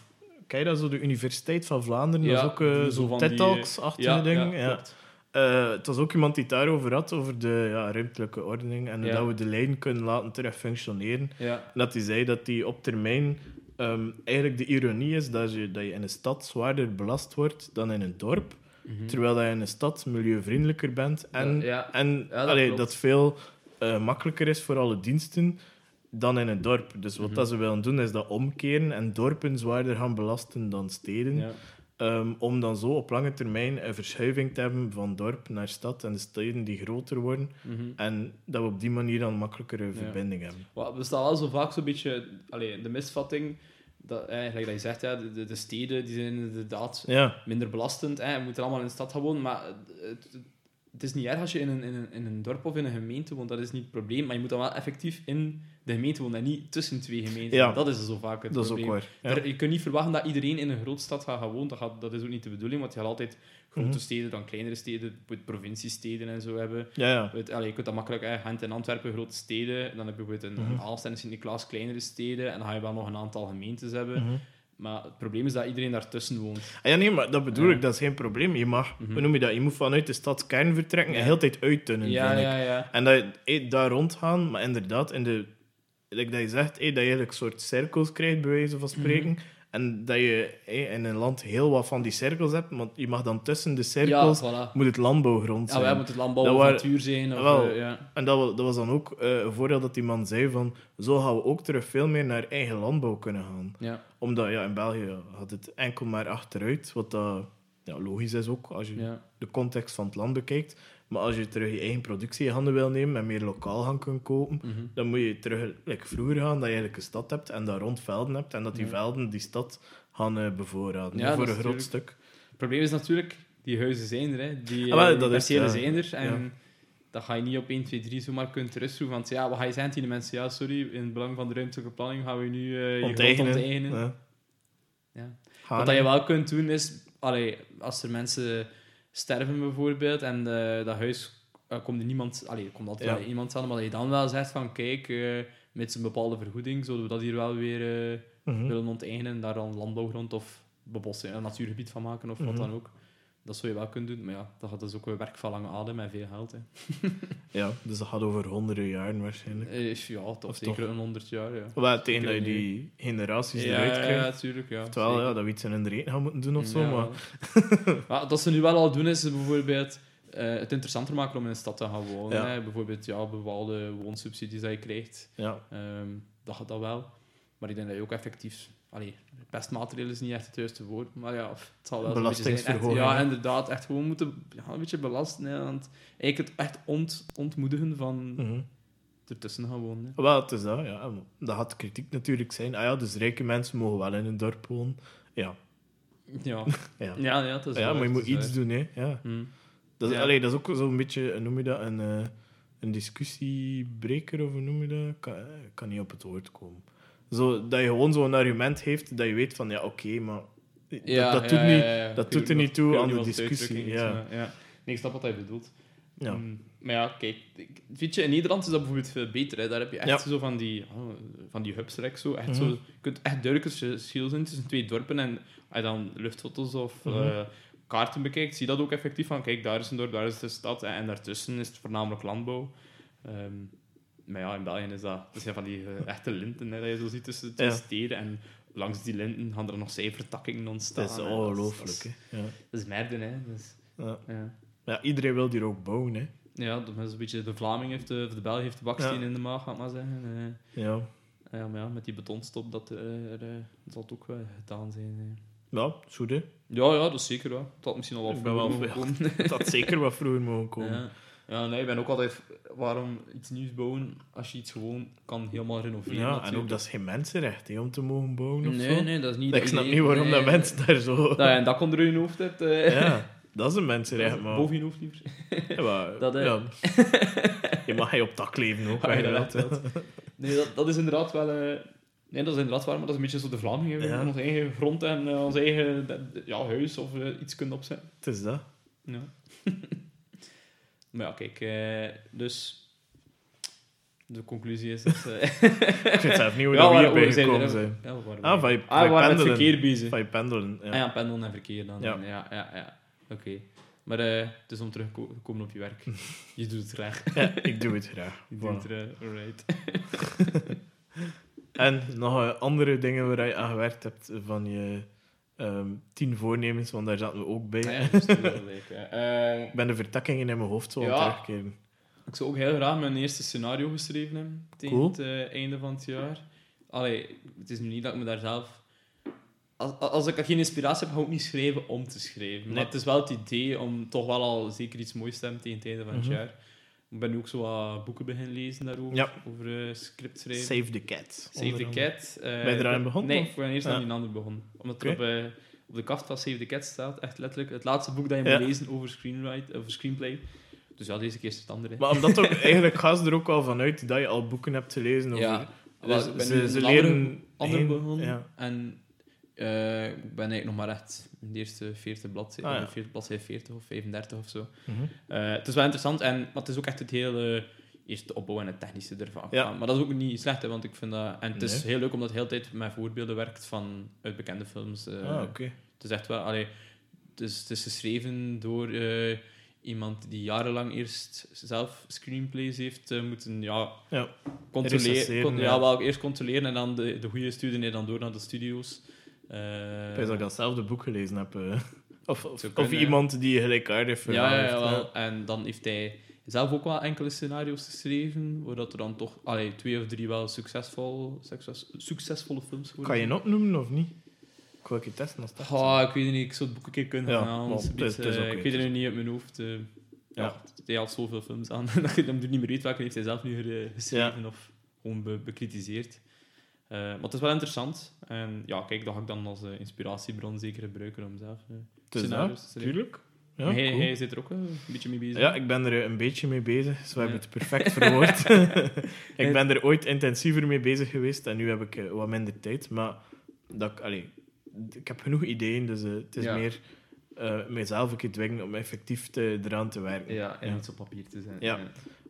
kijk dat zo, de Universiteit van Vlaanderen. Dat is ook eh, zo zo'n TED-talks-achtige ding. ja, Eh, het was ook iemand die het daarover had, over de ja, ruimtelijke ordening. En Ja. dat we de lijn kunnen laten terug functioneren. Ja. En dat hij zei dat die op termijn... ehm, eigenlijk de ironie is dat je, dat je in een stad zwaarder belast wordt dan in een dorp. Mhm. Terwijl dat je in een stad milieuvriendelijker bent. En, en Ja, dat allee, dat veel eh, makkelijker is voor alle diensten dan in een dorp. Dus wat Mhm. dat ze willen doen, is dat omkeren en dorpen zwaarder gaan belasten dan steden. Ja. Ehm, om dan zo op lange termijn een verschuiving te hebben van dorp naar stad en de steden die groter worden. Mhm. En dat we op die manier dan makkelijkere verbinding hebben. Wat bestaat wel zo vaak zo'n beetje allee, de misvatting. Dat, eh, dat je zegt, ja, de, de- de steden die zijn inderdaad Ja, minder belastend. Je moet er allemaal in de stad gaan wonen. Maar het is niet erg als je in een, in, een, in een dorp of in een gemeente woont. Dat is niet het probleem. Maar je moet dan wel effectief in de gemeente en niet tussen twee gemeenten. Ja. Dat is zo vaak het dat is ook probleem. waar. Ja. Je kunt niet verwachten dat iedereen in een grote stad gaat gaan wonen. Dat, gaat, dat is ook niet de bedoeling, want je gaat altijd grote Mhm. steden, dan kleinere steden, provinciesteden en zo hebben. Ja, ja. Allee, je kunt dat makkelijk, hè, Gent en Antwerpen, grote steden. Dan heb je bijvoorbeeld een, Mhm. een Aalst en Sint-Niklaas, kleinere steden. En dan ga je wel nog een aantal gemeentes hebben. Mhm. Maar het probleem is dat iedereen daartussen woont. Ah, ja, nee, maar dat bedoel Ja. ik, dat is geen probleem. Je mag, hoe noem je dat? Je moet vanuit de stadskern vertrekken en heel de tijd uittunnen, Ja, vind ik. ja, ja. En dat eh, daar rondgaan, maar inderdaad, in de, like dat je zegt, dat je eigenlijk soort cirkels krijgt, bij wijze van spreken. Mhm. En dat je in een land heel wat van die cirkels hebt, want je mag dan tussen de cirkels, Ja, voilà. moet het landbouwgrond Ja, zijn. wij moeten het landbouw Dat of waren- natuur zijn. Of, Wel. eh, ja. En dat, dat was dan ook eh, een voordeel dat die man zei van, zo gaan we ook terug veel meer naar eigen landbouw kunnen gaan. Ja, Omdat ja, in België gaat het enkel maar achteruit, wat dat, ja, logisch is ook als je ja. de context van het land bekijkt. Maar als je terug je eigen productie in handen wil nemen en meer lokaal gaan kunnen kopen, Mhm. dan moet je terug like vroeger gaan, dat je eigenlijk een stad hebt en daar rond velden hebt en dat die Ja. velden die stad gaan eh, bevoorraden. Ja, voor een groot stuk. Het probleem is natuurlijk, die huizen zijn er. Hè. Die, Ah, wel, eh, dat is- zijn er. En dat ga je niet op 1, 2, 3 zomaar kunnen terugschroeven. Want ja, wat ga je zeggen tegen de mensen? Ja, sorry, in het belang van de ruimtelijke planning gaan we nu eh je grond Onteigenen. Ja. Wat dat je wel kunt doen is, allee, als er mensen sterven bijvoorbeeld en eh, dat huis eh, komt er niemand, allee, er komt altijd Ja. wel iemand aan, maar dat je dan wel zegt van kijk, eh, met een bepaalde vergoeding zullen we dat hier wel weer Mhm. willen onteigenen en daar dan landbouwgrond of bebossing, een natuurgebied van maken of wat Mhm. dan ook. Dat zou je wel kunnen doen, maar ja, dat gaat dus ook een werk van lange adem en veel geld. Hè. <laughs> Ja, dus dat gaat over honderden jaren waarschijnlijk. Eh, ja, toch Of zeker toch? een honderd jaar, ja. Wel, tegen dat je die generaties Ja, eruit ja, krijgt. natuurlijk, ja. Terwijl ja, dat we iets in hun reden gaan moeten doen of zo. Ja, <laughs> Maar, dat ze nu wel al doen, is bijvoorbeeld eh, het interessanter maken om in een stad te gaan wonen. Ja. Hè. Bijvoorbeeld ja, bepaalde woonsubsidies dat je krijgt. ja. Ehm, dat gaat dat wel. Maar ik denk dat je ook effectief... Allee, pestmateriaal is niet echt het juiste woord, maar ja, het zal wel beetje zijn. Echt, ja, inderdaad. Echt gewoon moeten ja, een beetje belasten. Hè, want eigenlijk het echt ont, ontmoedigen van Mhm. ertussen gaan wonen. Hè. Wel, het is dat, ja. Dat gaat kritiek natuurlijk zijn. Ah ja, dus rijke mensen mogen wel in een dorp wonen. Ja, Ja, <laughs> ja. ja, ja, het is ja waar, maar je moet iets waar. doen, hè. Ja. Hm. Dat, is, Ja. allee, dat is ook zo'n beetje, noem je dat, een, eh, een discussiebreker, of hoe noem je dat? Kan, eh, kan niet op het woord komen. Zo, dat je gewoon zo'n argument heeft, dat je weet van, ja, oké, maar dat, Ja, dat, ja, doet, niet, dat doet er niet toe aan de discussie. Ja. ja. Nee, ik snap wat hij bedoelt. Ja. Mm, maar ja, kijk, weet je, in Nederland is dat bijvoorbeeld veel beter. Hè. Daar heb je echt Ja. zo van die, oh, van die hubs, zo. Echt Mhm. zo. Je kunt echt duidelijk een verschil zien tussen twee dorpen. En als je dan luchtfoto's of Mhm. eh, kaarten bekijkt, zie je dat ook effectief van, kijk, daar is een dorp, daar is de stad. En, en daartussen is het voornamelijk landbouw. Ehm, maar ja, in België is dat, dat zijn van die eh, echte linten hè, dat je zo ziet tussen twee Ja. steden. En langs die linten gaan er nog cijfertakkingen ontstaan. Dat is hè. ongelooflijk, Dat is, hè. Ja. dat is merde, hè. Is, Ja. ja. ja, iedereen wil hier ook bouwen, hè. Ja, dat is een beetje de Vlaming heeft de, of de Belg heeft de baksteen in de maag, ga ik maar zeggen. Eh, Ja, ja, maar ja, met die betonstop, dat, eh, er, eh, zal het ook wel gedaan zijn. eh. ja is goed, hè. Ja, ja, dat is zeker wel. Dat had misschien al wel vroeger wel- mogen komen. <laughs> Dat had zeker wat vroeger mogen <laughs> komen. ja. Ja, nee, ik ben ook altijd... Waarom iets nieuws bouwen als je iets gewoon kan helemaal renoveren? Ja, en ook dat is geen mensenrecht hè, om te mogen bouwen of Nee, zo. nee, dat is niet... ik snap niet waarom Nee. dat mensen daar zo... Dat je een dak onder je hoofd hebt. eh. Ja, dat is een mensenrecht, maar... Boven je hoofd liever. Ja, maar- Dat, ja. <laughs> Je mag hij op dak leven ook. Ah, ja, hè, dat. Nee, dat, dat is inderdaad wel... eh, Nee, dat is inderdaad waar, maar dat is een beetje zo de Vlamingen. We hebben onze eigen grond en eh, ons eigen ja, huis of iets kunnen opzetten. Het is dat. Ja. <laughs> maar ja, kijk, eh, dus... De conclusie is dat... eh, <laughs> Ik weet zelf niet hoe <laughs> ja, dat we hierbij gekomen zijn. Ja, Ah, van je, ah, van je verkeer bezig. Van je pendelen, ja. Ah ja, pendelen en verkeer dan. Ja. Ja, ja, ja. Oké. Maar eh, het is om terug te komen op je werk. <laughs> Je doet het graag. Ja, ik doe het graag. Voilà. doet het, eh, alright. En nog eh, andere dingen waar je aan gewerkt hebt van je ehm, tien voornemens, want daar zaten we ook bij. Ah ja, juist, dat wil ik, ben de vertakkingen in mijn hoofd zo aan het Ja. terugkeren. Ik zou ook heel graag mijn eerste scenario geschreven hebben tegen Cool. het eh, einde van het jaar. Allee, het is nu niet dat ik me daar zelf... Als, als ik geen inspiratie heb, ga ik ook niet schrijven om te schrijven. Nee. Maar het is wel het idee om toch wel al zeker iets moois te hebben tegen het einde van het Mhm. jaar. Ik ben nu ook zo wat boeken beginnen lezen daarover, Ja. over script schrijven. Save the cat. Save the andere. Cat. eh, Ben je eraan begonnen, Nee, ik ben eerst Ja. aan die ander begonnen. Omdat er op, eh, op de kaft van Save the Cat staat, echt letterlijk, het laatste boek dat je Ja. moet lezen over, screenwrite, over screenplay. Dus ja, deze keer is het andere. Maar omdat ook, <laughs> eigenlijk gaat ze er ook al vanuit dat je al boeken hebt gelezen over... Ja, Dus ik ben ze, een leren... andere heen- begonnen. Ja. En eh, ik ben eigenlijk nog maar echt in de eerste 40 bladzijden, Ah, ja. of 40 bladzijde 40 of 35 of zo. Mhm. Eh, het is wel interessant, en, maar het is ook echt het hele... Eerst de opbouw en het technische ervan. Ja. Maar dat is ook niet slecht, hè, want ik vind dat... En het is heel leuk omdat het de hele tijd met voorbeelden werkt van uit bekende films. eh, Ah, oké. Het is echt wel... Allee, het, is, het is geschreven door eh, iemand die jarenlang eerst zelf screenplays heeft eh, moeten ja, Ja. controleren. Con- ja. ja, wel eerst controleren en dan de, de goede stuurde hij dan door naar de studio's. Eh, Ik weet dat ik datzelfde boek gelezen heb. eh. Of, of, of kunnen, iemand die gelijkaardig verhaal ja, ja, heeft. ja, ja. wel. En dan heeft hij zelf ook wel enkele scenario's geschreven, waar dat er dan toch allee, twee of drie wel succesvol, succes, succesvolle films worden. Kan je een opnoemen of niet? Ik wil een keer testen als dat Oh, ik weet het niet, ik zou het boek een keer kunnen Ja, gaan halen. eh, ik weet het nu niet uit mijn hoofd. eh. ja. Ja. Hij had zoveel films aan <laughs> dat je hem er niet meer weet welke heeft hij zelf nu ge- geschreven of gewoon be- bekritiseerd. Eh, maar het is wel interessant. En ja, kijk, dat ga ik dan als eh, inspiratiebron zeker gebruiken om zelf eh, scenario's dat, te schrijven. tuurlijk. Ja, hij, cool. hij zit er ook eh, een beetje mee bezig. Ja, ik ben er een beetje mee bezig. Zo hebben Ja. het perfect verwoord. <laughs> ik ben er ooit intensiever mee bezig geweest en nu heb ik wat minder tijd. Maar dat, ik- allee, ik heb genoeg ideeën, dus het is Ja. meer eh mezelf een keer dwingen om effectief te, eraan te werken. Ja, en Ja. iets op papier te zijn. Ja.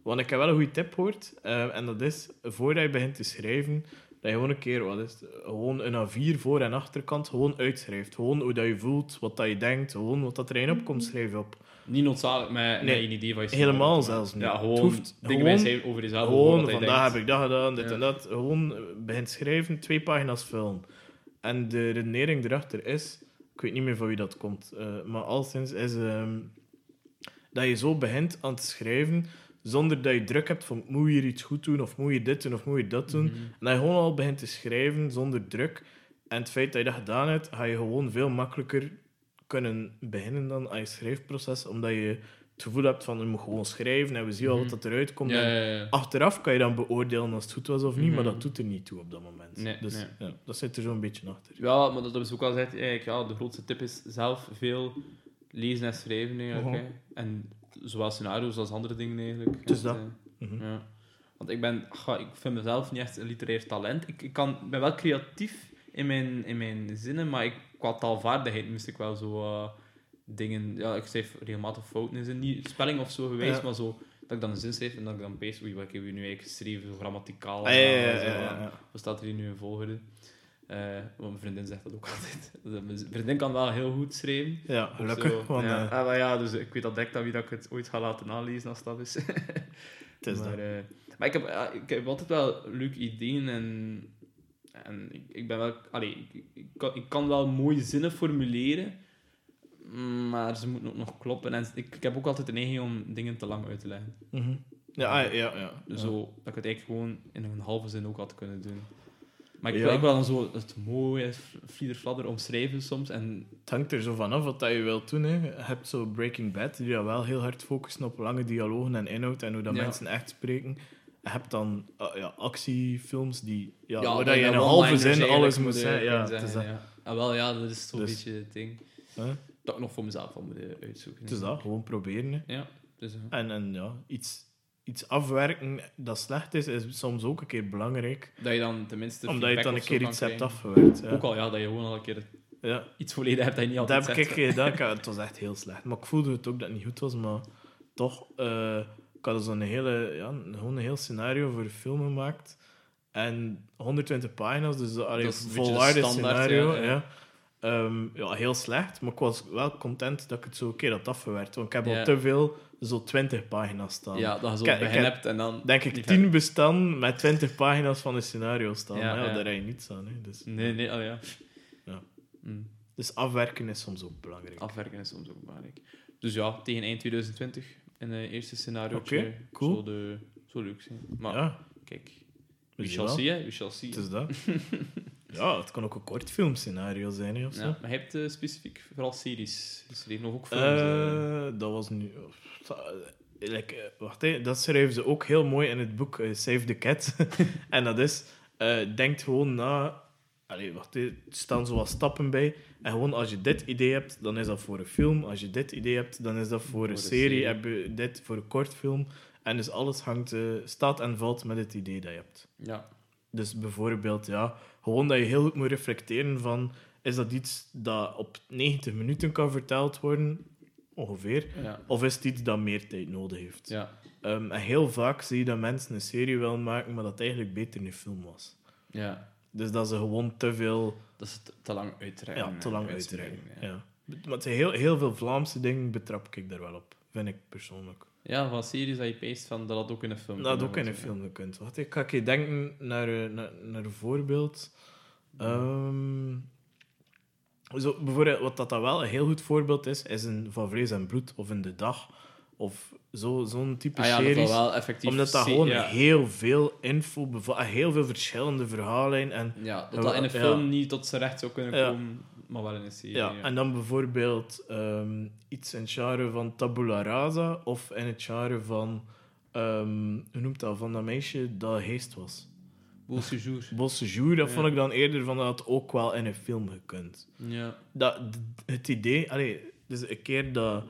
Want ik heb wel een goede tip gehoord. eh, en dat is, voordat je begint te schrijven, Dat je gewoon een keer, wat is het, gewoon een A4 voor- en achterkant gewoon uitschrijft. Gewoon hoe dat je voelt, wat dat je denkt, gewoon wat dat erin opkomt, schrijf je op. Niet noodzakelijk met, Nee, met een idee van je helemaal zelfs niet. Ja, Het gewoon hoeft dingen gewoon- wijzen over jezelf. Gewoon, vandaag denkt. heb ik dat gedaan, dit Ja. en dat. Gewoon begint schrijven, twee pagina's vullen. En de redenering erachter is, ik weet niet meer van wie dat komt, eh, maar alleszins is ehm, dat je zo begint aan te schrijven zonder dat je druk hebt van moet je hier iets goed doen, of moet je dit doen, of moet je dat doen. Mhm. En dat je gewoon al begint te schrijven zonder druk. En het feit dat je dat gedaan hebt, ga je gewoon veel makkelijker kunnen beginnen dan aan je schrijfproces, omdat je het gevoel hebt van je moet gewoon schrijven en we zien wat Mhm. dat eruit komt. Ja, En ja, ja. Achteraf kan je dan beoordelen als het goed was of niet, maar Mhm. dat doet er niet toe op dat moment. Nee, dus nee. Dat zit er zo'n beetje achter. Ja, maar dat hebben ze ook al gezegd. Eigenlijk, ja, de grootste tip is zelf veel lezen en schrijven. Eigenlijk, hè. En zowel scenario's als andere dingen eigenlijk. Het is En, dat. eh, Mhm. Ja. Want ik ben, ga, ik vind mezelf niet echt een literair talent. Ik, ik kan, ben wel creatief in mijn, in mijn zinnen, maar ik, qua taalvaardigheid moest ik wel zo eh, dingen. Ja, ik schrijf regelmatig fouten in zin. Niet spelling of zo geweest, Ja. maar zo dat ik dan een zin schrijf en dat ik dan pees, oei, wat heb hier nu eigenlijk geschreven, zo grammaticaal. Ah, ja, ja, en ja, zo, ja, en ja. Wat staat er hier nu in volgorde? Want mijn vriendin zegt dat ook <laughs> altijd. Mijn vriendin kan wel heel goed schrijven. Ja, gelukkig. Want, ja. eh, Ah, maar ja, dus ik weet al direct aan wie dat ik het ooit ga laten aanlezen als dat is. <laughs> het is maar, eh, maar ik heb, ja, ik heb altijd wel leuke ideeën en, en ik, ik ben wel... Allee, ik, ik, kan, ik kan wel mooie zinnen formuleren, maar ze moeten ook nog kloppen. En ik, ik heb ook altijd de neiging om dingen te lang uit te leggen. Mhm. Ja, ah, ja, ja. ja. Zo, dat ik het eigenlijk gewoon in een halve zin ook had kunnen doen. Maar ik, Ja. wil dan zo het mooie fliederfladder omschrijven soms. En Het hangt er zo vanaf wat dat je wilt doen. Hè. Je hebt zo Breaking Bad, die daar wel heel hard focussen op lange dialogen en inhoud en hoe dat Ja. mensen echt spreken. Je hebt dan ah, ja, actiefilms die, ja, Ja, waar dat dat je in een halve zin alles moet moeten zeggen. Ja, zeggen, dat. Ah, wel, ja, dat is zo'n Dus- beetje het ding. Huh? Dat ik nog voor mezelf al moet eh, uitzoeken. Het is dat, gewoon proberen. hè. Ja, dus, eh, En, en ja, iets, iets afwerken dat slecht is, is soms ook een keer belangrijk. dat je dan tenminste omdat je dan een keer iets hebt afgewerkt. Ja. Ook al, ja, dat je gewoon al een keer Ja. iets volledig hebt dat je niet Dat altijd heb ik gedaan. <laughs> Het was echt heel slecht. Maar ik voelde het ook dat het niet goed was. Maar toch, eh, ik had zo'n hele, ja, gewoon een heel scenario voor een film gemaakt. En 120 pagina's, dus allee, Dat is een volwaardig scenario. ja, Ja, ja. Ehm, ja, heel slecht. Maar ik was wel content dat ik het zo een keer had afgewerkt. Want ik heb al te veel, zo 20 pagina's staan. Ja, dat je zo hebt en dan... Denk ik niet 10 verder. bestaan met 20 pagina's van een scenario staan. Ja, Ja, ja. Daar heb je niets aan. Hè. Dus, Nee, nee, oh ja. Ja. Mm. dus afwerken is soms ook belangrijk. Afwerken is soms ook belangrijk. Dus ja, tegen eind 2020 in het eerste scenario. Oké, cool. Zou, de, zou leuk zijn. Maar kijk, we shall wel. see, hè. We shall see. Het is dat. <laughs> ja, het kan ook een kortfilmscenario zijn, hè, of zo. Ja, maar je hebt eh, specifiek vooral series geschreven, of ook films. Eh, dat was nu... like, wacht, hè, dat schrijven ze ook heel mooi in het boek Save the Cat. <laughs> en dat is... denk gewoon na... Allee, wacht, er staan zo wat stappen bij. En gewoon, als je dit idee hebt, dan is dat voor een film. Als je dit idee hebt, dan is dat voor, een een serie. serie. Heb je dit voor een kortfilm. En dus alles hangt, staat en valt met het idee dat je hebt. Ja. Dus bijvoorbeeld, ja, gewoon dat je heel goed moet reflecteren van... Is dat iets dat op 90 minuten kan verteld worden? Ongeveer. Ja. Of is het iets dat meer tijd nodig heeft? Ja. Ehm, en heel vaak zie je dat mensen een serie willen maken, maar dat het eigenlijk beter een film was. ja. Dus dat ze gewoon te veel, Dat is te, te lang uitrekken. ja, te lang uitreiken. uitspreken, Ja. Maar het zijn heel, heel veel Vlaamse dingen betrap ik daar wel op, vind ik persoonlijk. Ja, van series dat je peest van dat had ook in een film. Dat had ook in een film gekund. Wacht, ik ga keer denken naar, eh, naar, naar een voorbeeld. Ehm, zo, bijvoorbeeld, wat dat dan wel een heel goed voorbeeld is, is een Van Vlees en Bloed of in De Dag. Of zo- zo'n type Ah ja, series. dat. Omdat dat gewoon ja. heel veel info bevat, heel veel verschillende verhalen. En, Ja, dat dat in een ja. film niet tot zijn recht zou kunnen komen, maar wel in een serie. ja, ja. en dan bijvoorbeeld ehm, iets in het genre van Tabula Rasa of in het genre van, ehm, hoe noemt dat, van dat meisje dat geest was. Beau Séjour. <laughs> Bosse Jour, dat Ja. vond ik dan eerder van dat had ook wel in een film gekund. Ja. Dat, het idee, allee, dus een keer dat,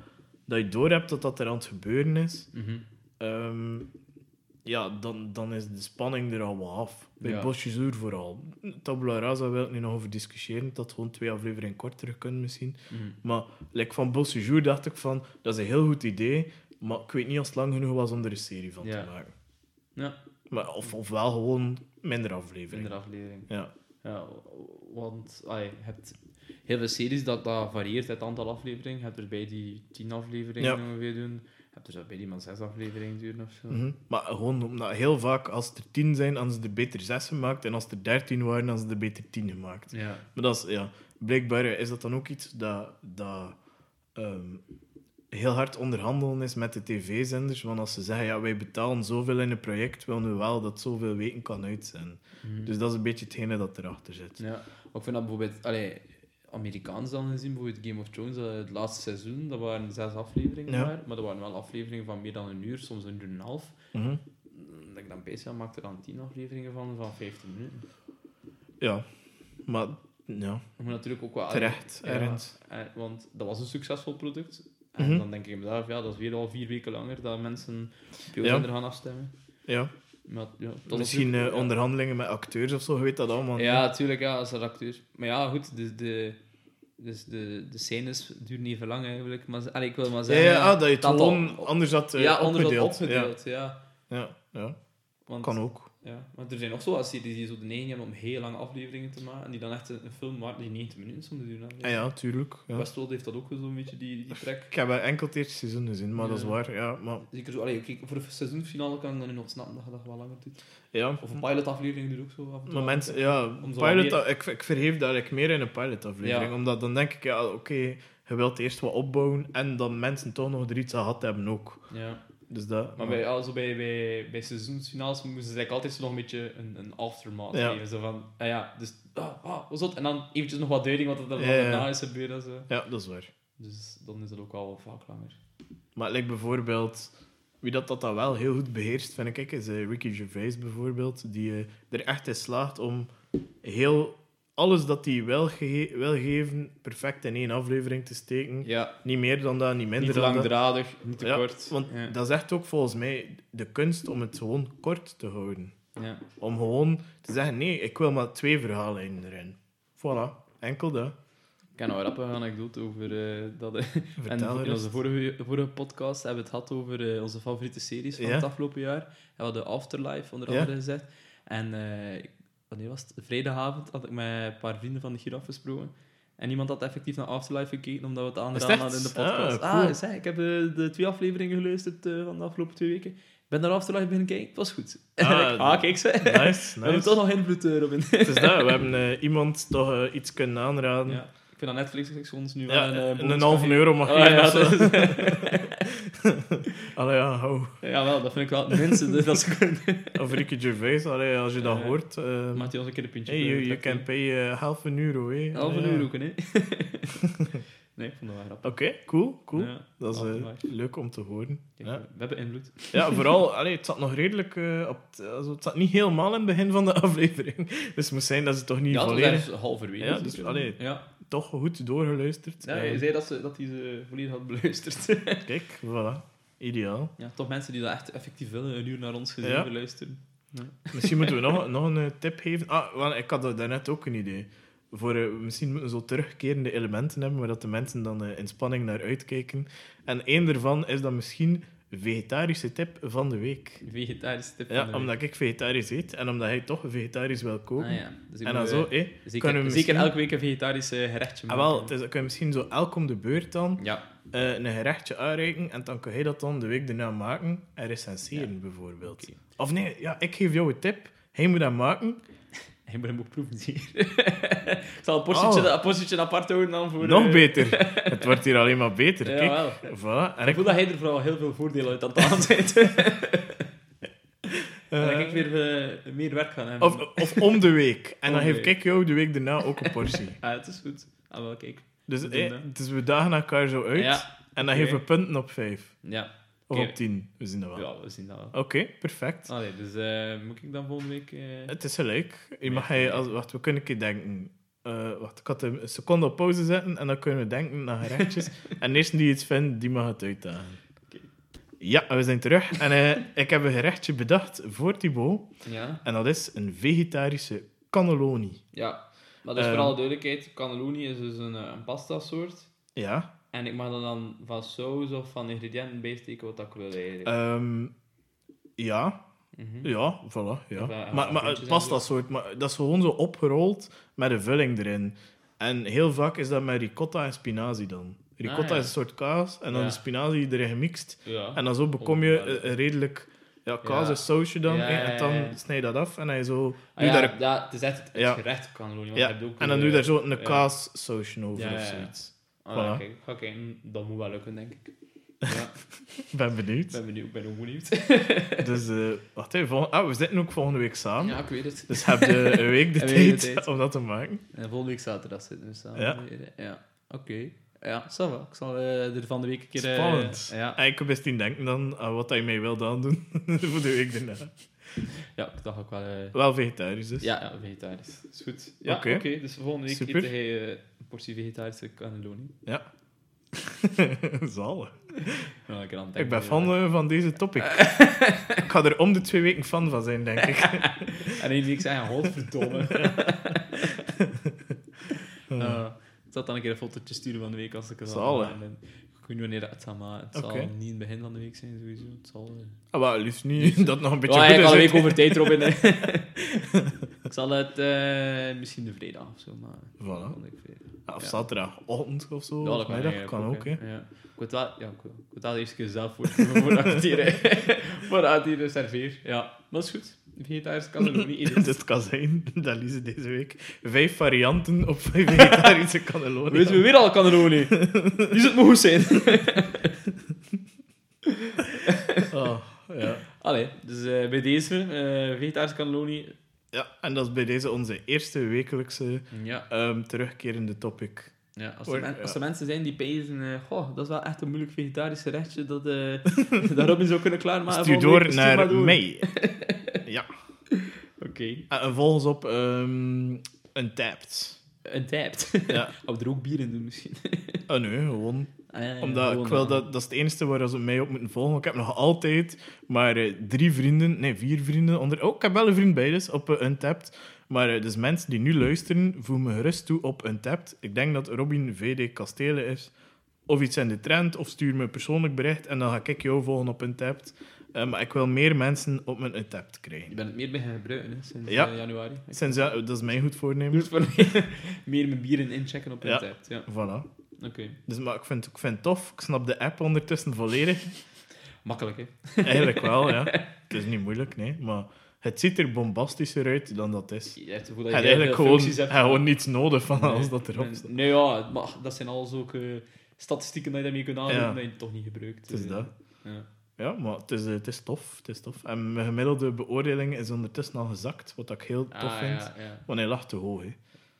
dat je doorhebt dat dat er aan het gebeuren is, Mhm. ehm, ja, dan, dan is de spanning er al wat af. Bij Ja. Bosse Jour vooral. Tabula Rasa wil ik nu nog over discussiëren, dat gewoon twee afleveringen korter kunnen misschien. Mhm. Maar like, van Bosse Jour dacht ik van, dat is een heel goed idee, maar ik weet niet als het lang genoeg was om er een serie van Ja. te maken. Ja. Maar, of, of wel gewoon minder afleveringen. minder aflevering. Ja. Ja, want je hebt heel veel series dat, dat varieert het aantal afleveringen. Je hebt er bij die tien afleveringen Ja. ongeveer doen. Je hebt er zo bij die maar zes afleveringen duren of zo. Mhm. Maar gewoon omdat heel vaak, als er tien zijn, hadden ze er beter zes gemaakt. En als er dertien waren, hadden ze er beter tien gemaakt. Ja. Maar dat is, ja, blijkbaar is dat dan ook iets dat, dat ehm, heel hard onderhandelen is met de tv-zenders. Want als ze zeggen, ja, wij betalen zoveel in een project, willen we wel dat zoveel weken kan uitzenden. Mhm. Dus dat is een beetje hetgene dat erachter zit. Ja, ik vind dat bijvoorbeeld, allee, Amerikaans dan gezien, bijvoorbeeld Game of Thrones, eh, het laatste seizoen, dat waren zes afleveringen Ja. maar, maar dat waren wel afleveringen van meer dan een uur, soms een uur en een half. Mhm. Dat ik dan bezig maakte er dan tien afleveringen van, van 15 minuten. Ja, maar ja, Je moet natuurlijk ook wel... terecht, Ja, ergens. eh, want dat was een succesvol product. En Mhm. dan denk ik mezelf, ja, dat is weer al vier weken langer dat mensen op jouw Ja. zender gaan afstemmen. Ja, Maar, ja, dat misschien natuurlijk- eh, onderhandelingen met acteurs of zo, je weet dat allemaal niet. Ja, natuurlijk, ja, als acteur. Maar ja, goed, de, de, dus de, de scènes duren even lang eigenlijk. Maar, allee, ik wil maar Ja, zeggen... ja, ah, dat je het gewoon anders had eh, ja, anders had opgedeeld. opgedeeld, ja. Ja. Ja, ja, Want, kan ook. Ja, maar er zijn nog zo series die zo de neiging hebben om heel lange afleveringen te maken. En die dan echt een, een film maken die 90 minuten soms duren. Ja, ja, tuurlijk. Ja. Westworld heeft dat ook zo'n beetje, die, die trek. Ik heb enkel het eerste seizoen gezien, maar dat is waar. Ja, maar, Zeker zo, allee, voor een seizoensfinale kan ik dan nu nog snappen dat je dat wel langer doet. ja. Of een pilotaflevering duurt ook zo af en toe. Maar mensen, ja, pilot, ik, ik verheef eigenlijk meer in een pilotaflevering. Ja. Omdat dan denk ik, ja, oké, je wilt eerst wat opbouwen en dan mensen toch nog er iets aan gehad hebben ook. Ja. Dus dat... Maar bij, also bij, bij, bij seizoensfinales moesten ze eigenlijk altijd zo nog een beetje een, een aftermath Ja. geven. Zo van, ah ja, dus, ah, ah, wat dat? En dan eventjes nog wat duiding wat er dan Ja, daarna is gebeurd. Zo. Ja, dat is waar. Dus dan is het ook al vaak langer. Maar like bijvoorbeeld, wie dat, dat, dat wel heel goed beheerst, vind ik, is eh, Ricky Gervais bijvoorbeeld, die eh, er echt in slaagt om heel alles dat hij wil, ge wil geven, perfect in één aflevering te steken. Ja, Niet meer dan dat, niet minder niet te dan dat. langdradig, niet te Ja, kort. Want ja. dat is echt ook volgens mij de kunst om het gewoon kort te houden. Ja. Om gewoon te zeggen, nee, ik wil maar twee verhalen erin. Voilà, enkel dat. Ik heb een grappige anekdote over eh, dat. eh, <laughs> en Vertel in er onze vorige, vorige podcast hebben we het gehad over eh, onze favoriete series van Ja. het afgelopen jaar. We hadden Afterlife onder andere gezegd. En ik- wanneer was het? Vrijdagavond had ik met een paar vrienden van de Giraffe gesproken. En iemand had effectief naar Afterlife gekeken, omdat we het het hadden in de echt? podcast. Ah, cool. Ah, zeg, ik heb eh, de twee afleveringen geluisterd eh, van de afgelopen twee weken. Ik ben naar Afterlife beginnen kijken, het was goed. Ah, ah, kijk ze. Nice, <laughs> We hebben toch nog invloed, eh, Robin. Het is dat, we hebben eh, iemand toch iets kunnen aanraden. ja. Ik vind dat Netflix ons nu Ja, wel een, eh, een, halve euro mag Ah, geven. ja, dat is- <laughs> Allee, ja, hou. Ja, wel, dat vind ik wel het minste dat ze kunnen. Of Ricky Gervais, allee, als je dat Ja. hoort. eh, Maakt hij ons een keer een pintje. hey, you, you can pay eh, half een euro, hè. Half een ja. euro, hè? <laughs> nee, ik vond dat wel grappig. Oké, cool, cool. Ja, Dat is eh, leuk om te horen. Kijk, Ja. We hebben invloed. Ja, <laughs> vooral, allee, het zat nog redelijk op. het- also, het zat niet helemaal in het begin van de aflevering. Dus het moet zijn dat ze toch niet Ja, dat volledig. was halverwege. Ja, dus, allee. ja. Toch goed doorgeluisterd. ja, Eh, hij zei dat, ze, dat hij ze volledig had beluisterd. <laughs> Kijk, voilà. Ideaal. ja, toch mensen die dat echt effectief willen, een uur naar ons gezien Ja. beluisteren. Misschien moeten we <laughs> nog, nog een eh, tip geven. Ah, wel, ik had daarnet ook een idee. Voor, eh, misschien moeten we zo terugkerende elementen hebben waar dat de mensen dan eh, in spanning naar uitkijken. En één daarvan is dan misschien vegetarische tip van de week. Vegetarische tip. Ja, van de week. omdat ik vegetarisch eet en omdat hij toch vegetarisch wil koken. Ah, ja. Dus En dan zo, eh, hé, zeker, kunnen we zeker elke week een vegetarisch gerechtje Ah, maken. wel, het is, kun je misschien zo elk om de beurt dan Ja, eh, een gerechtje aanreiken en dan kun je dat dan de week daarna maken en recenseren, bijvoorbeeld. Of nee, ja, ik geef jou een tip. Hij moet dat maken. Hij moet hem ook proeven hier. <laughs> ik zal een portietje, Oh. een apart houden dan voor... Nog eh, beter. <laughs> Het wordt hier alleen maar beter. Ja, Kijk. Voilà. En Ik voel dat hij er vooral heel veel voordelen uit aan het aanzetten. <laughs> en dat ik weer eh, meer werk gaan hebben. of, of om de week. En dan Om geef ik jou de week daarna ook een portie. Ah, het is goed. Ah, wel, kijk. Dus, We eh, dus we dagen elkaar zo uit. Ja, en dan geven we punten op 5. ja. Of op 10. We zien dat wel. Ja, we zien dat wel. Oké, perfect. Allee, dus eh, moet ik dan volgende week... eh, Het is gelijk. Je mag hij, als, wacht, we kunnen een keer denken. Eh, wacht, ik had een seconde op pauze zetten en dan kunnen we denken naar gerechtjes. <laughs> en de eerste die iets vindt, die mag het uitdagen. Oké. Ja, we zijn terug. En ik heb een gerechtje bedacht voor Thibaut. ja. En dat is een vegetarische cannelloni. ja. Maar dus voor alle duidelijkheid, cannelloni is dus een, een pasta soort. Ja. En ik mag er dan van saus of van ingrediënten bijsteken wat ik wil eigenlijk. Ehm, ja. Mhm. Ja, voilà. Ja. Ja, maar maar puntjes het past dat soort. Maar dat is gewoon zo opgerold met een vulling erin. En heel vaak is dat met ricotta en spinazie dan. Ricotta Ah, ja. is een soort kaas en dan Ja. de spinazie erin gemixt. Ja. En dan zo bekom je een, een redelijk ja, kaas en sausje dan. En dan snij je dat af en dan je zo... Ah, ja, daar, ja, het is echt het, gerecht cannelloni. want ja, ook, en dan eh, doe je daar zo een kaassausje over of zoiets. Ah, ja, Voilà. kijk, ga kijken. Dat moet wel lukken, denk ik. Ja, <laughs> Ik ben benieuwd. ben benieuwd, ben ook benieuwd. <laughs> Dus, eh wacht even. volgende- Ah, we zitten ook volgende week samen. Ja, ik weet het. Dus heb je een week <laughs> de Een week de tijd tijd. om dat te maken. En volgende week zaterdag zitten we samen. Ja. oké. Ja, ça va. Ik zal eh, er van de week een keer... eh, Spannend. ja. En ik kan best niet denken dan aan wat hij mij wil aandoen voor de week daarna. ja, ik dacht ook wel... Wel vegetarisch dus. ja, ja, vegetarisch. Is goed. Ja, Oké. oké. dus volgende week Super. eet hij eh, portie vegetarische cannelloni. Ja. <laughs> Zalig. Ja, ik, Ik ben fan eh, van deze topic. <laughs> ik ga er om de twee weken fan van zijn, denk ik. <laughs> En één week zeggen, godverdomme. Uh, ik zal dan een keer een fotootje sturen van de week als ik het al. En Ik weet niet wanneer dat het zal maken. Het zal niet in het begin van de week zijn, sowieso. Het zal... eh, Ah, wel, liefst niet dat nog een beetje goed ik is. had een hè. week over tijd, Robin. ik zal het misschien de vrijdag of zo, maar... Voilà. Of zaterdagochtend of zo. Ja, dat kan, middag, eigenlijk kan ook, hè. Ja. Ik moet wel, ja, ik moet wel eerst keer zelf voor <laughs> voordat ik het hier, <laughs> voordat ik het hier serveer. Ja, dat is goed. Vegetarisch kan er nog niet in. <laughs> Dus het kan zijn dat Lise deze week vijf varianten op vegetarische cannelloni Weten we weer al cannelloni? Dus het moet goed zijn. Oh, ja. Allee, dus eh, bij deze, eh vegetarisch cannelloni. Ja, en dat is bij deze onze eerste wekelijkse Ja, ehm, terugkerende topic. ja, als, er men- ja. als er mensen zijn die pezen, eh goh, dat is wel echt een moeilijk vegetarisch gerechtje dat, eh <laughs> dat Robin zou kunnen klaarmaken. Stuur door week. Naar mij. <laughs> ja. Oké, En volg ons op um, Untapped. een tapt. Ja. <laughs> Gaan we er ook bier in doen misschien? Oh nee, gewoon. Ah, Omdat ik wil dat, dat is het enige waar ze mij op moeten volgen. Ik heb nog altijd maar eh, drie vrienden, nee, vier vrienden. Onder... Oh, ik heb wel een vriend bij, dus op eh, Untapped. Maar eh, dus mensen die nu luisteren, voel me gerust toe op Untapped. Ik denk dat Robin VD Kastelen is. Of iets in de trend, of stuur me een persoonlijk bericht en dan ga ik jou volgen op Untapped. Eh, maar ik wil meer mensen op mijn Untapped krijgen. Je bent het meer bij gaan gebruiken hè, sinds Ja. januari. Sinds, ja, dat is mijn goed voornemen. Voor <laughs> meer, mijn bieren inchecken op Ja. Untapped. Ja, Voilà. Oké. Dus, maar ik vind, ik vind het tof. Ik snap de app ondertussen volledig. <laughs> Makkelijk, hè? Eigenlijk wel, ja. <laughs> Het is niet moeilijk, nee. Maar het ziet er bombastischer uit dan dat is. Je hebt het dat je eigenlijk gewoon, hebt. gewoon niets nodig van alles Nee, dat erop staat. Nee, ja, maar dat zijn alles ook statistieken dat je daarmee kunt aandoen, Ja. dat je het toch niet gebruikt. Het is eh. dat. Ja. Ja, maar het is, eh, het is tof. Het is tof. En mijn gemiddelde beoordeling is ondertussen al gezakt, wat ik heel tof Ah, vind. ja. Want hij lag te hoog, hè.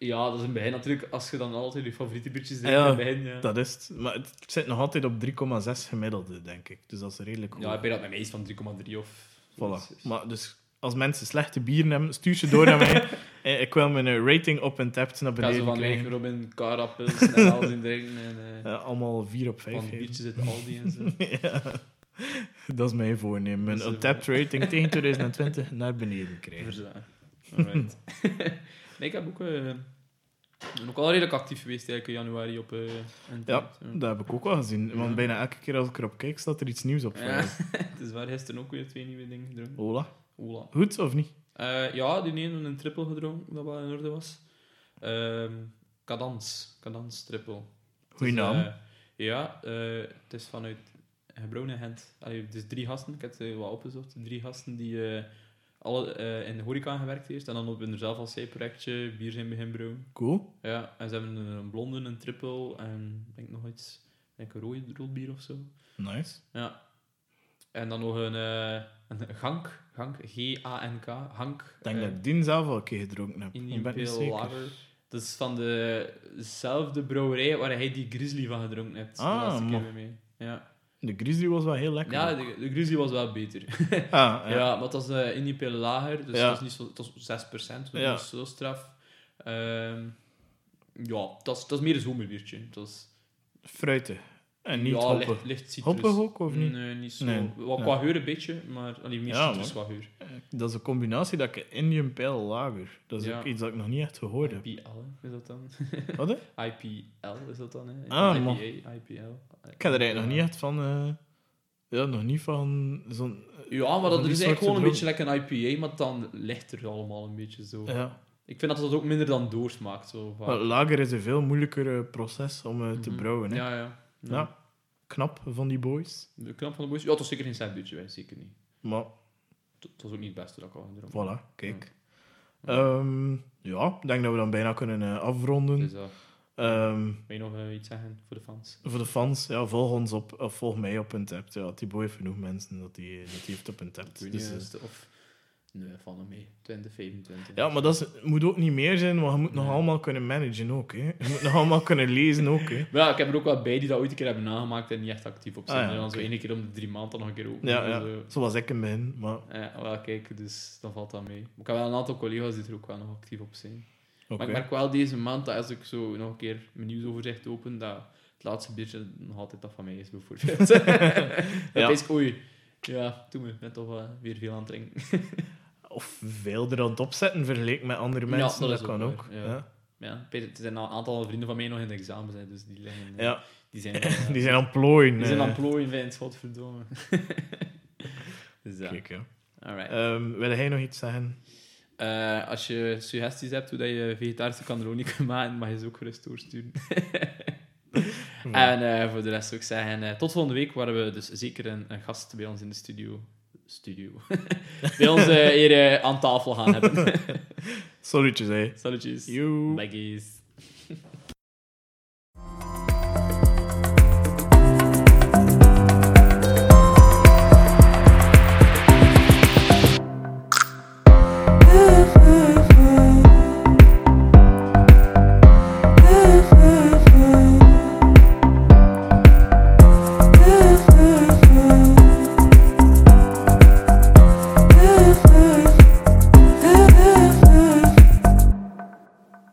Ja, dat is het begin natuurlijk. Als je dan altijd je favoriete biertjes Ja, drinkt in het begin. Ja, Dat is het. Maar het zit nog altijd op 3,6 gemiddelde, denk ik. Dus dat is redelijk goed. ja ik ben dat met mij is van 3,3 of... Voilà. Maar dus als mensen slechte bieren hebben, stuur ze door naar mij. <laughs> Eh, Ik wil mijn eh, rating op een tapt naar beneden zo van krijgen. Robin, Carapils en <laughs> alles drinken. En, eh, Ja, allemaal 4 op 5. van biertjes uit Aldi en zo. <laughs> ja. Dat is mijn voornemen. Mijn untapped rating tegen 2020 naar beneden krijgen. Alright. nee, ik heb ook, ben ook al redelijk actief geweest eigenlijk in januari op eh Untapped. Ja, dat heb ik ook wel gezien. Want Ja. bijna elke keer als ik erop kijk, staat er iets nieuws op. Ja, <laughs> het is waar gisteren ook weer twee nieuwe dingen gedronken. Hola. Ola. Goed of niet? Eh, ja, die ene een triple gedronken, dat wel in orde was. Cadans. Cadans triple. Goeie naam. eh, ja, het is vanuit Gebrouwen Gent. Allee, het is drie gasten, ik heb het wat opgezocht. Drie gasten die alle eh, in de horeca gewerkt heeft. En dan op hun zelf als zijprojectje bier zijn begin brouwen. Cool. Ja, en ze hebben een, blonde, een triple en ik denk nog iets. Denk een rode roodbier of zo. Nice. Ja. En dan nog een, eh, een gank. Gank, G-A-N-K. Hank. Ik denk eh, dat ik die zelf al een keer gedronken heb. Indian Ik ben Pale. Lager. Dat is van dezelfde brouwerij waar hij die Grizzly van gedronken hebt. de Ah, laatste keer mij. Ja, De Grizzly was wel heel lekker. ja de, de Grizzly was wel beter. <laughs> ah, ja. ja. maar het was uh, Indian Pale Lager, dus Ja. dat is niet zo, het was 6%, dat Ja. was zo straf. Ehm, ja, dat is, dat is meer een zomerbiertje. Is, Fruitig. En niet ja, hoppig. licht, licht citrus. Ook, of niet? Nee, niet zo. Nee. Wat qua geur een beetje, maar allee, meer citrus qua geur. Dat is een combinatie dat ik Indian Pale Lager. Dat is ook iets dat ik nog niet echt gehoord heb. IPL, is dat dan? Wat? <laughs> IPL is dat dan, hè? Ah, IPA. IPL. Ik heb er eigenlijk nog niet echt van... eh, Ja, nog niet van zo'n... Ja, maar dat is eigenlijk gewoon een beetje like een IPA, maar dan ligt er allemaal een beetje zo. Ja. Ik vind dat dat ook minder dan doorsmaakt. Zo, vaak. Maar lager is een veel moeilijker eh, proces om eh, te Mhm. brouwen. Hè. Ja, ja. Ja. Knap van die boys. De knap van de boys. Ja, het was zeker geen sandwich, wij, zeker niet. Maar, Het was ook niet het beste dat ik al gedronken voilà, kijk. Ja. Ehm, ja, ik denk dat we dan bijna kunnen eh, afronden. Dat Ehm, wil je nog eh, iets zeggen voor de fans? voor de fans, ja, volg ons op, of volg mij op Untapped. Ja, die boy heeft genoeg mensen dat hij dat die heeft op Untapped. Dus, niet, eh, het- of... Nee, van hem mee. 20, 25. ja, maar dat is, moet ook niet meer zijn, want je moet nog allemaal kunnen managen ook. Hè. Je moet nog allemaal kunnen lezen ook. Hè. Maar ja, ik heb er ook wel bij die dat ooit een keer hebben nagemaakt en niet echt actief op zijn. Ah, ja, en dan zo één keer om de drie maanden nog een keer open. Ja, ja. Zo. zoals ik in het begin. Maar, Ja, wel kijk, dus dan valt dat mee. Maar ik heb wel een aantal collega's die er ook wel nog actief op zijn. Maar ik merk wel deze maand dat als ik zo nog een keer mijn nieuwsoverzicht open, dat het laatste biertje nog altijd dat van mij is, bijvoorbeeld. <laughs> <laughs> Ja. Dat is, oei, ja, toen ik ben toch wel weer veel aan het drinken. <laughs> Of veel er aan het opzetten vergeleken met andere Ja, mensen, dat dat, kan ook ja. Ja. Ja, er zijn een aantal vrienden van mij nog in de examen, zijn, dus die, liggen, eh, Ja. die zijn, eh, Die zijn aan het plooien. die zijn eh. aan het plooien, vindt, godverdomme. dus ja, Kijk, ja. alright. Ehm, wil jij nog iets zeggen? Eh, als je suggesties hebt hoe dat je vegetarische cannelloni <laughs> kunt maken, mag je ze ook gerust doorsturen. <laughs> En eh, voor de rest zou ik zeggen, eh, tot volgende week, waar we dus zeker een, een gast bij ons in de studio, studio <laughs> bij ons hier aan tafel gaan hebben. Salutjes, hè. Salutjes. Guys.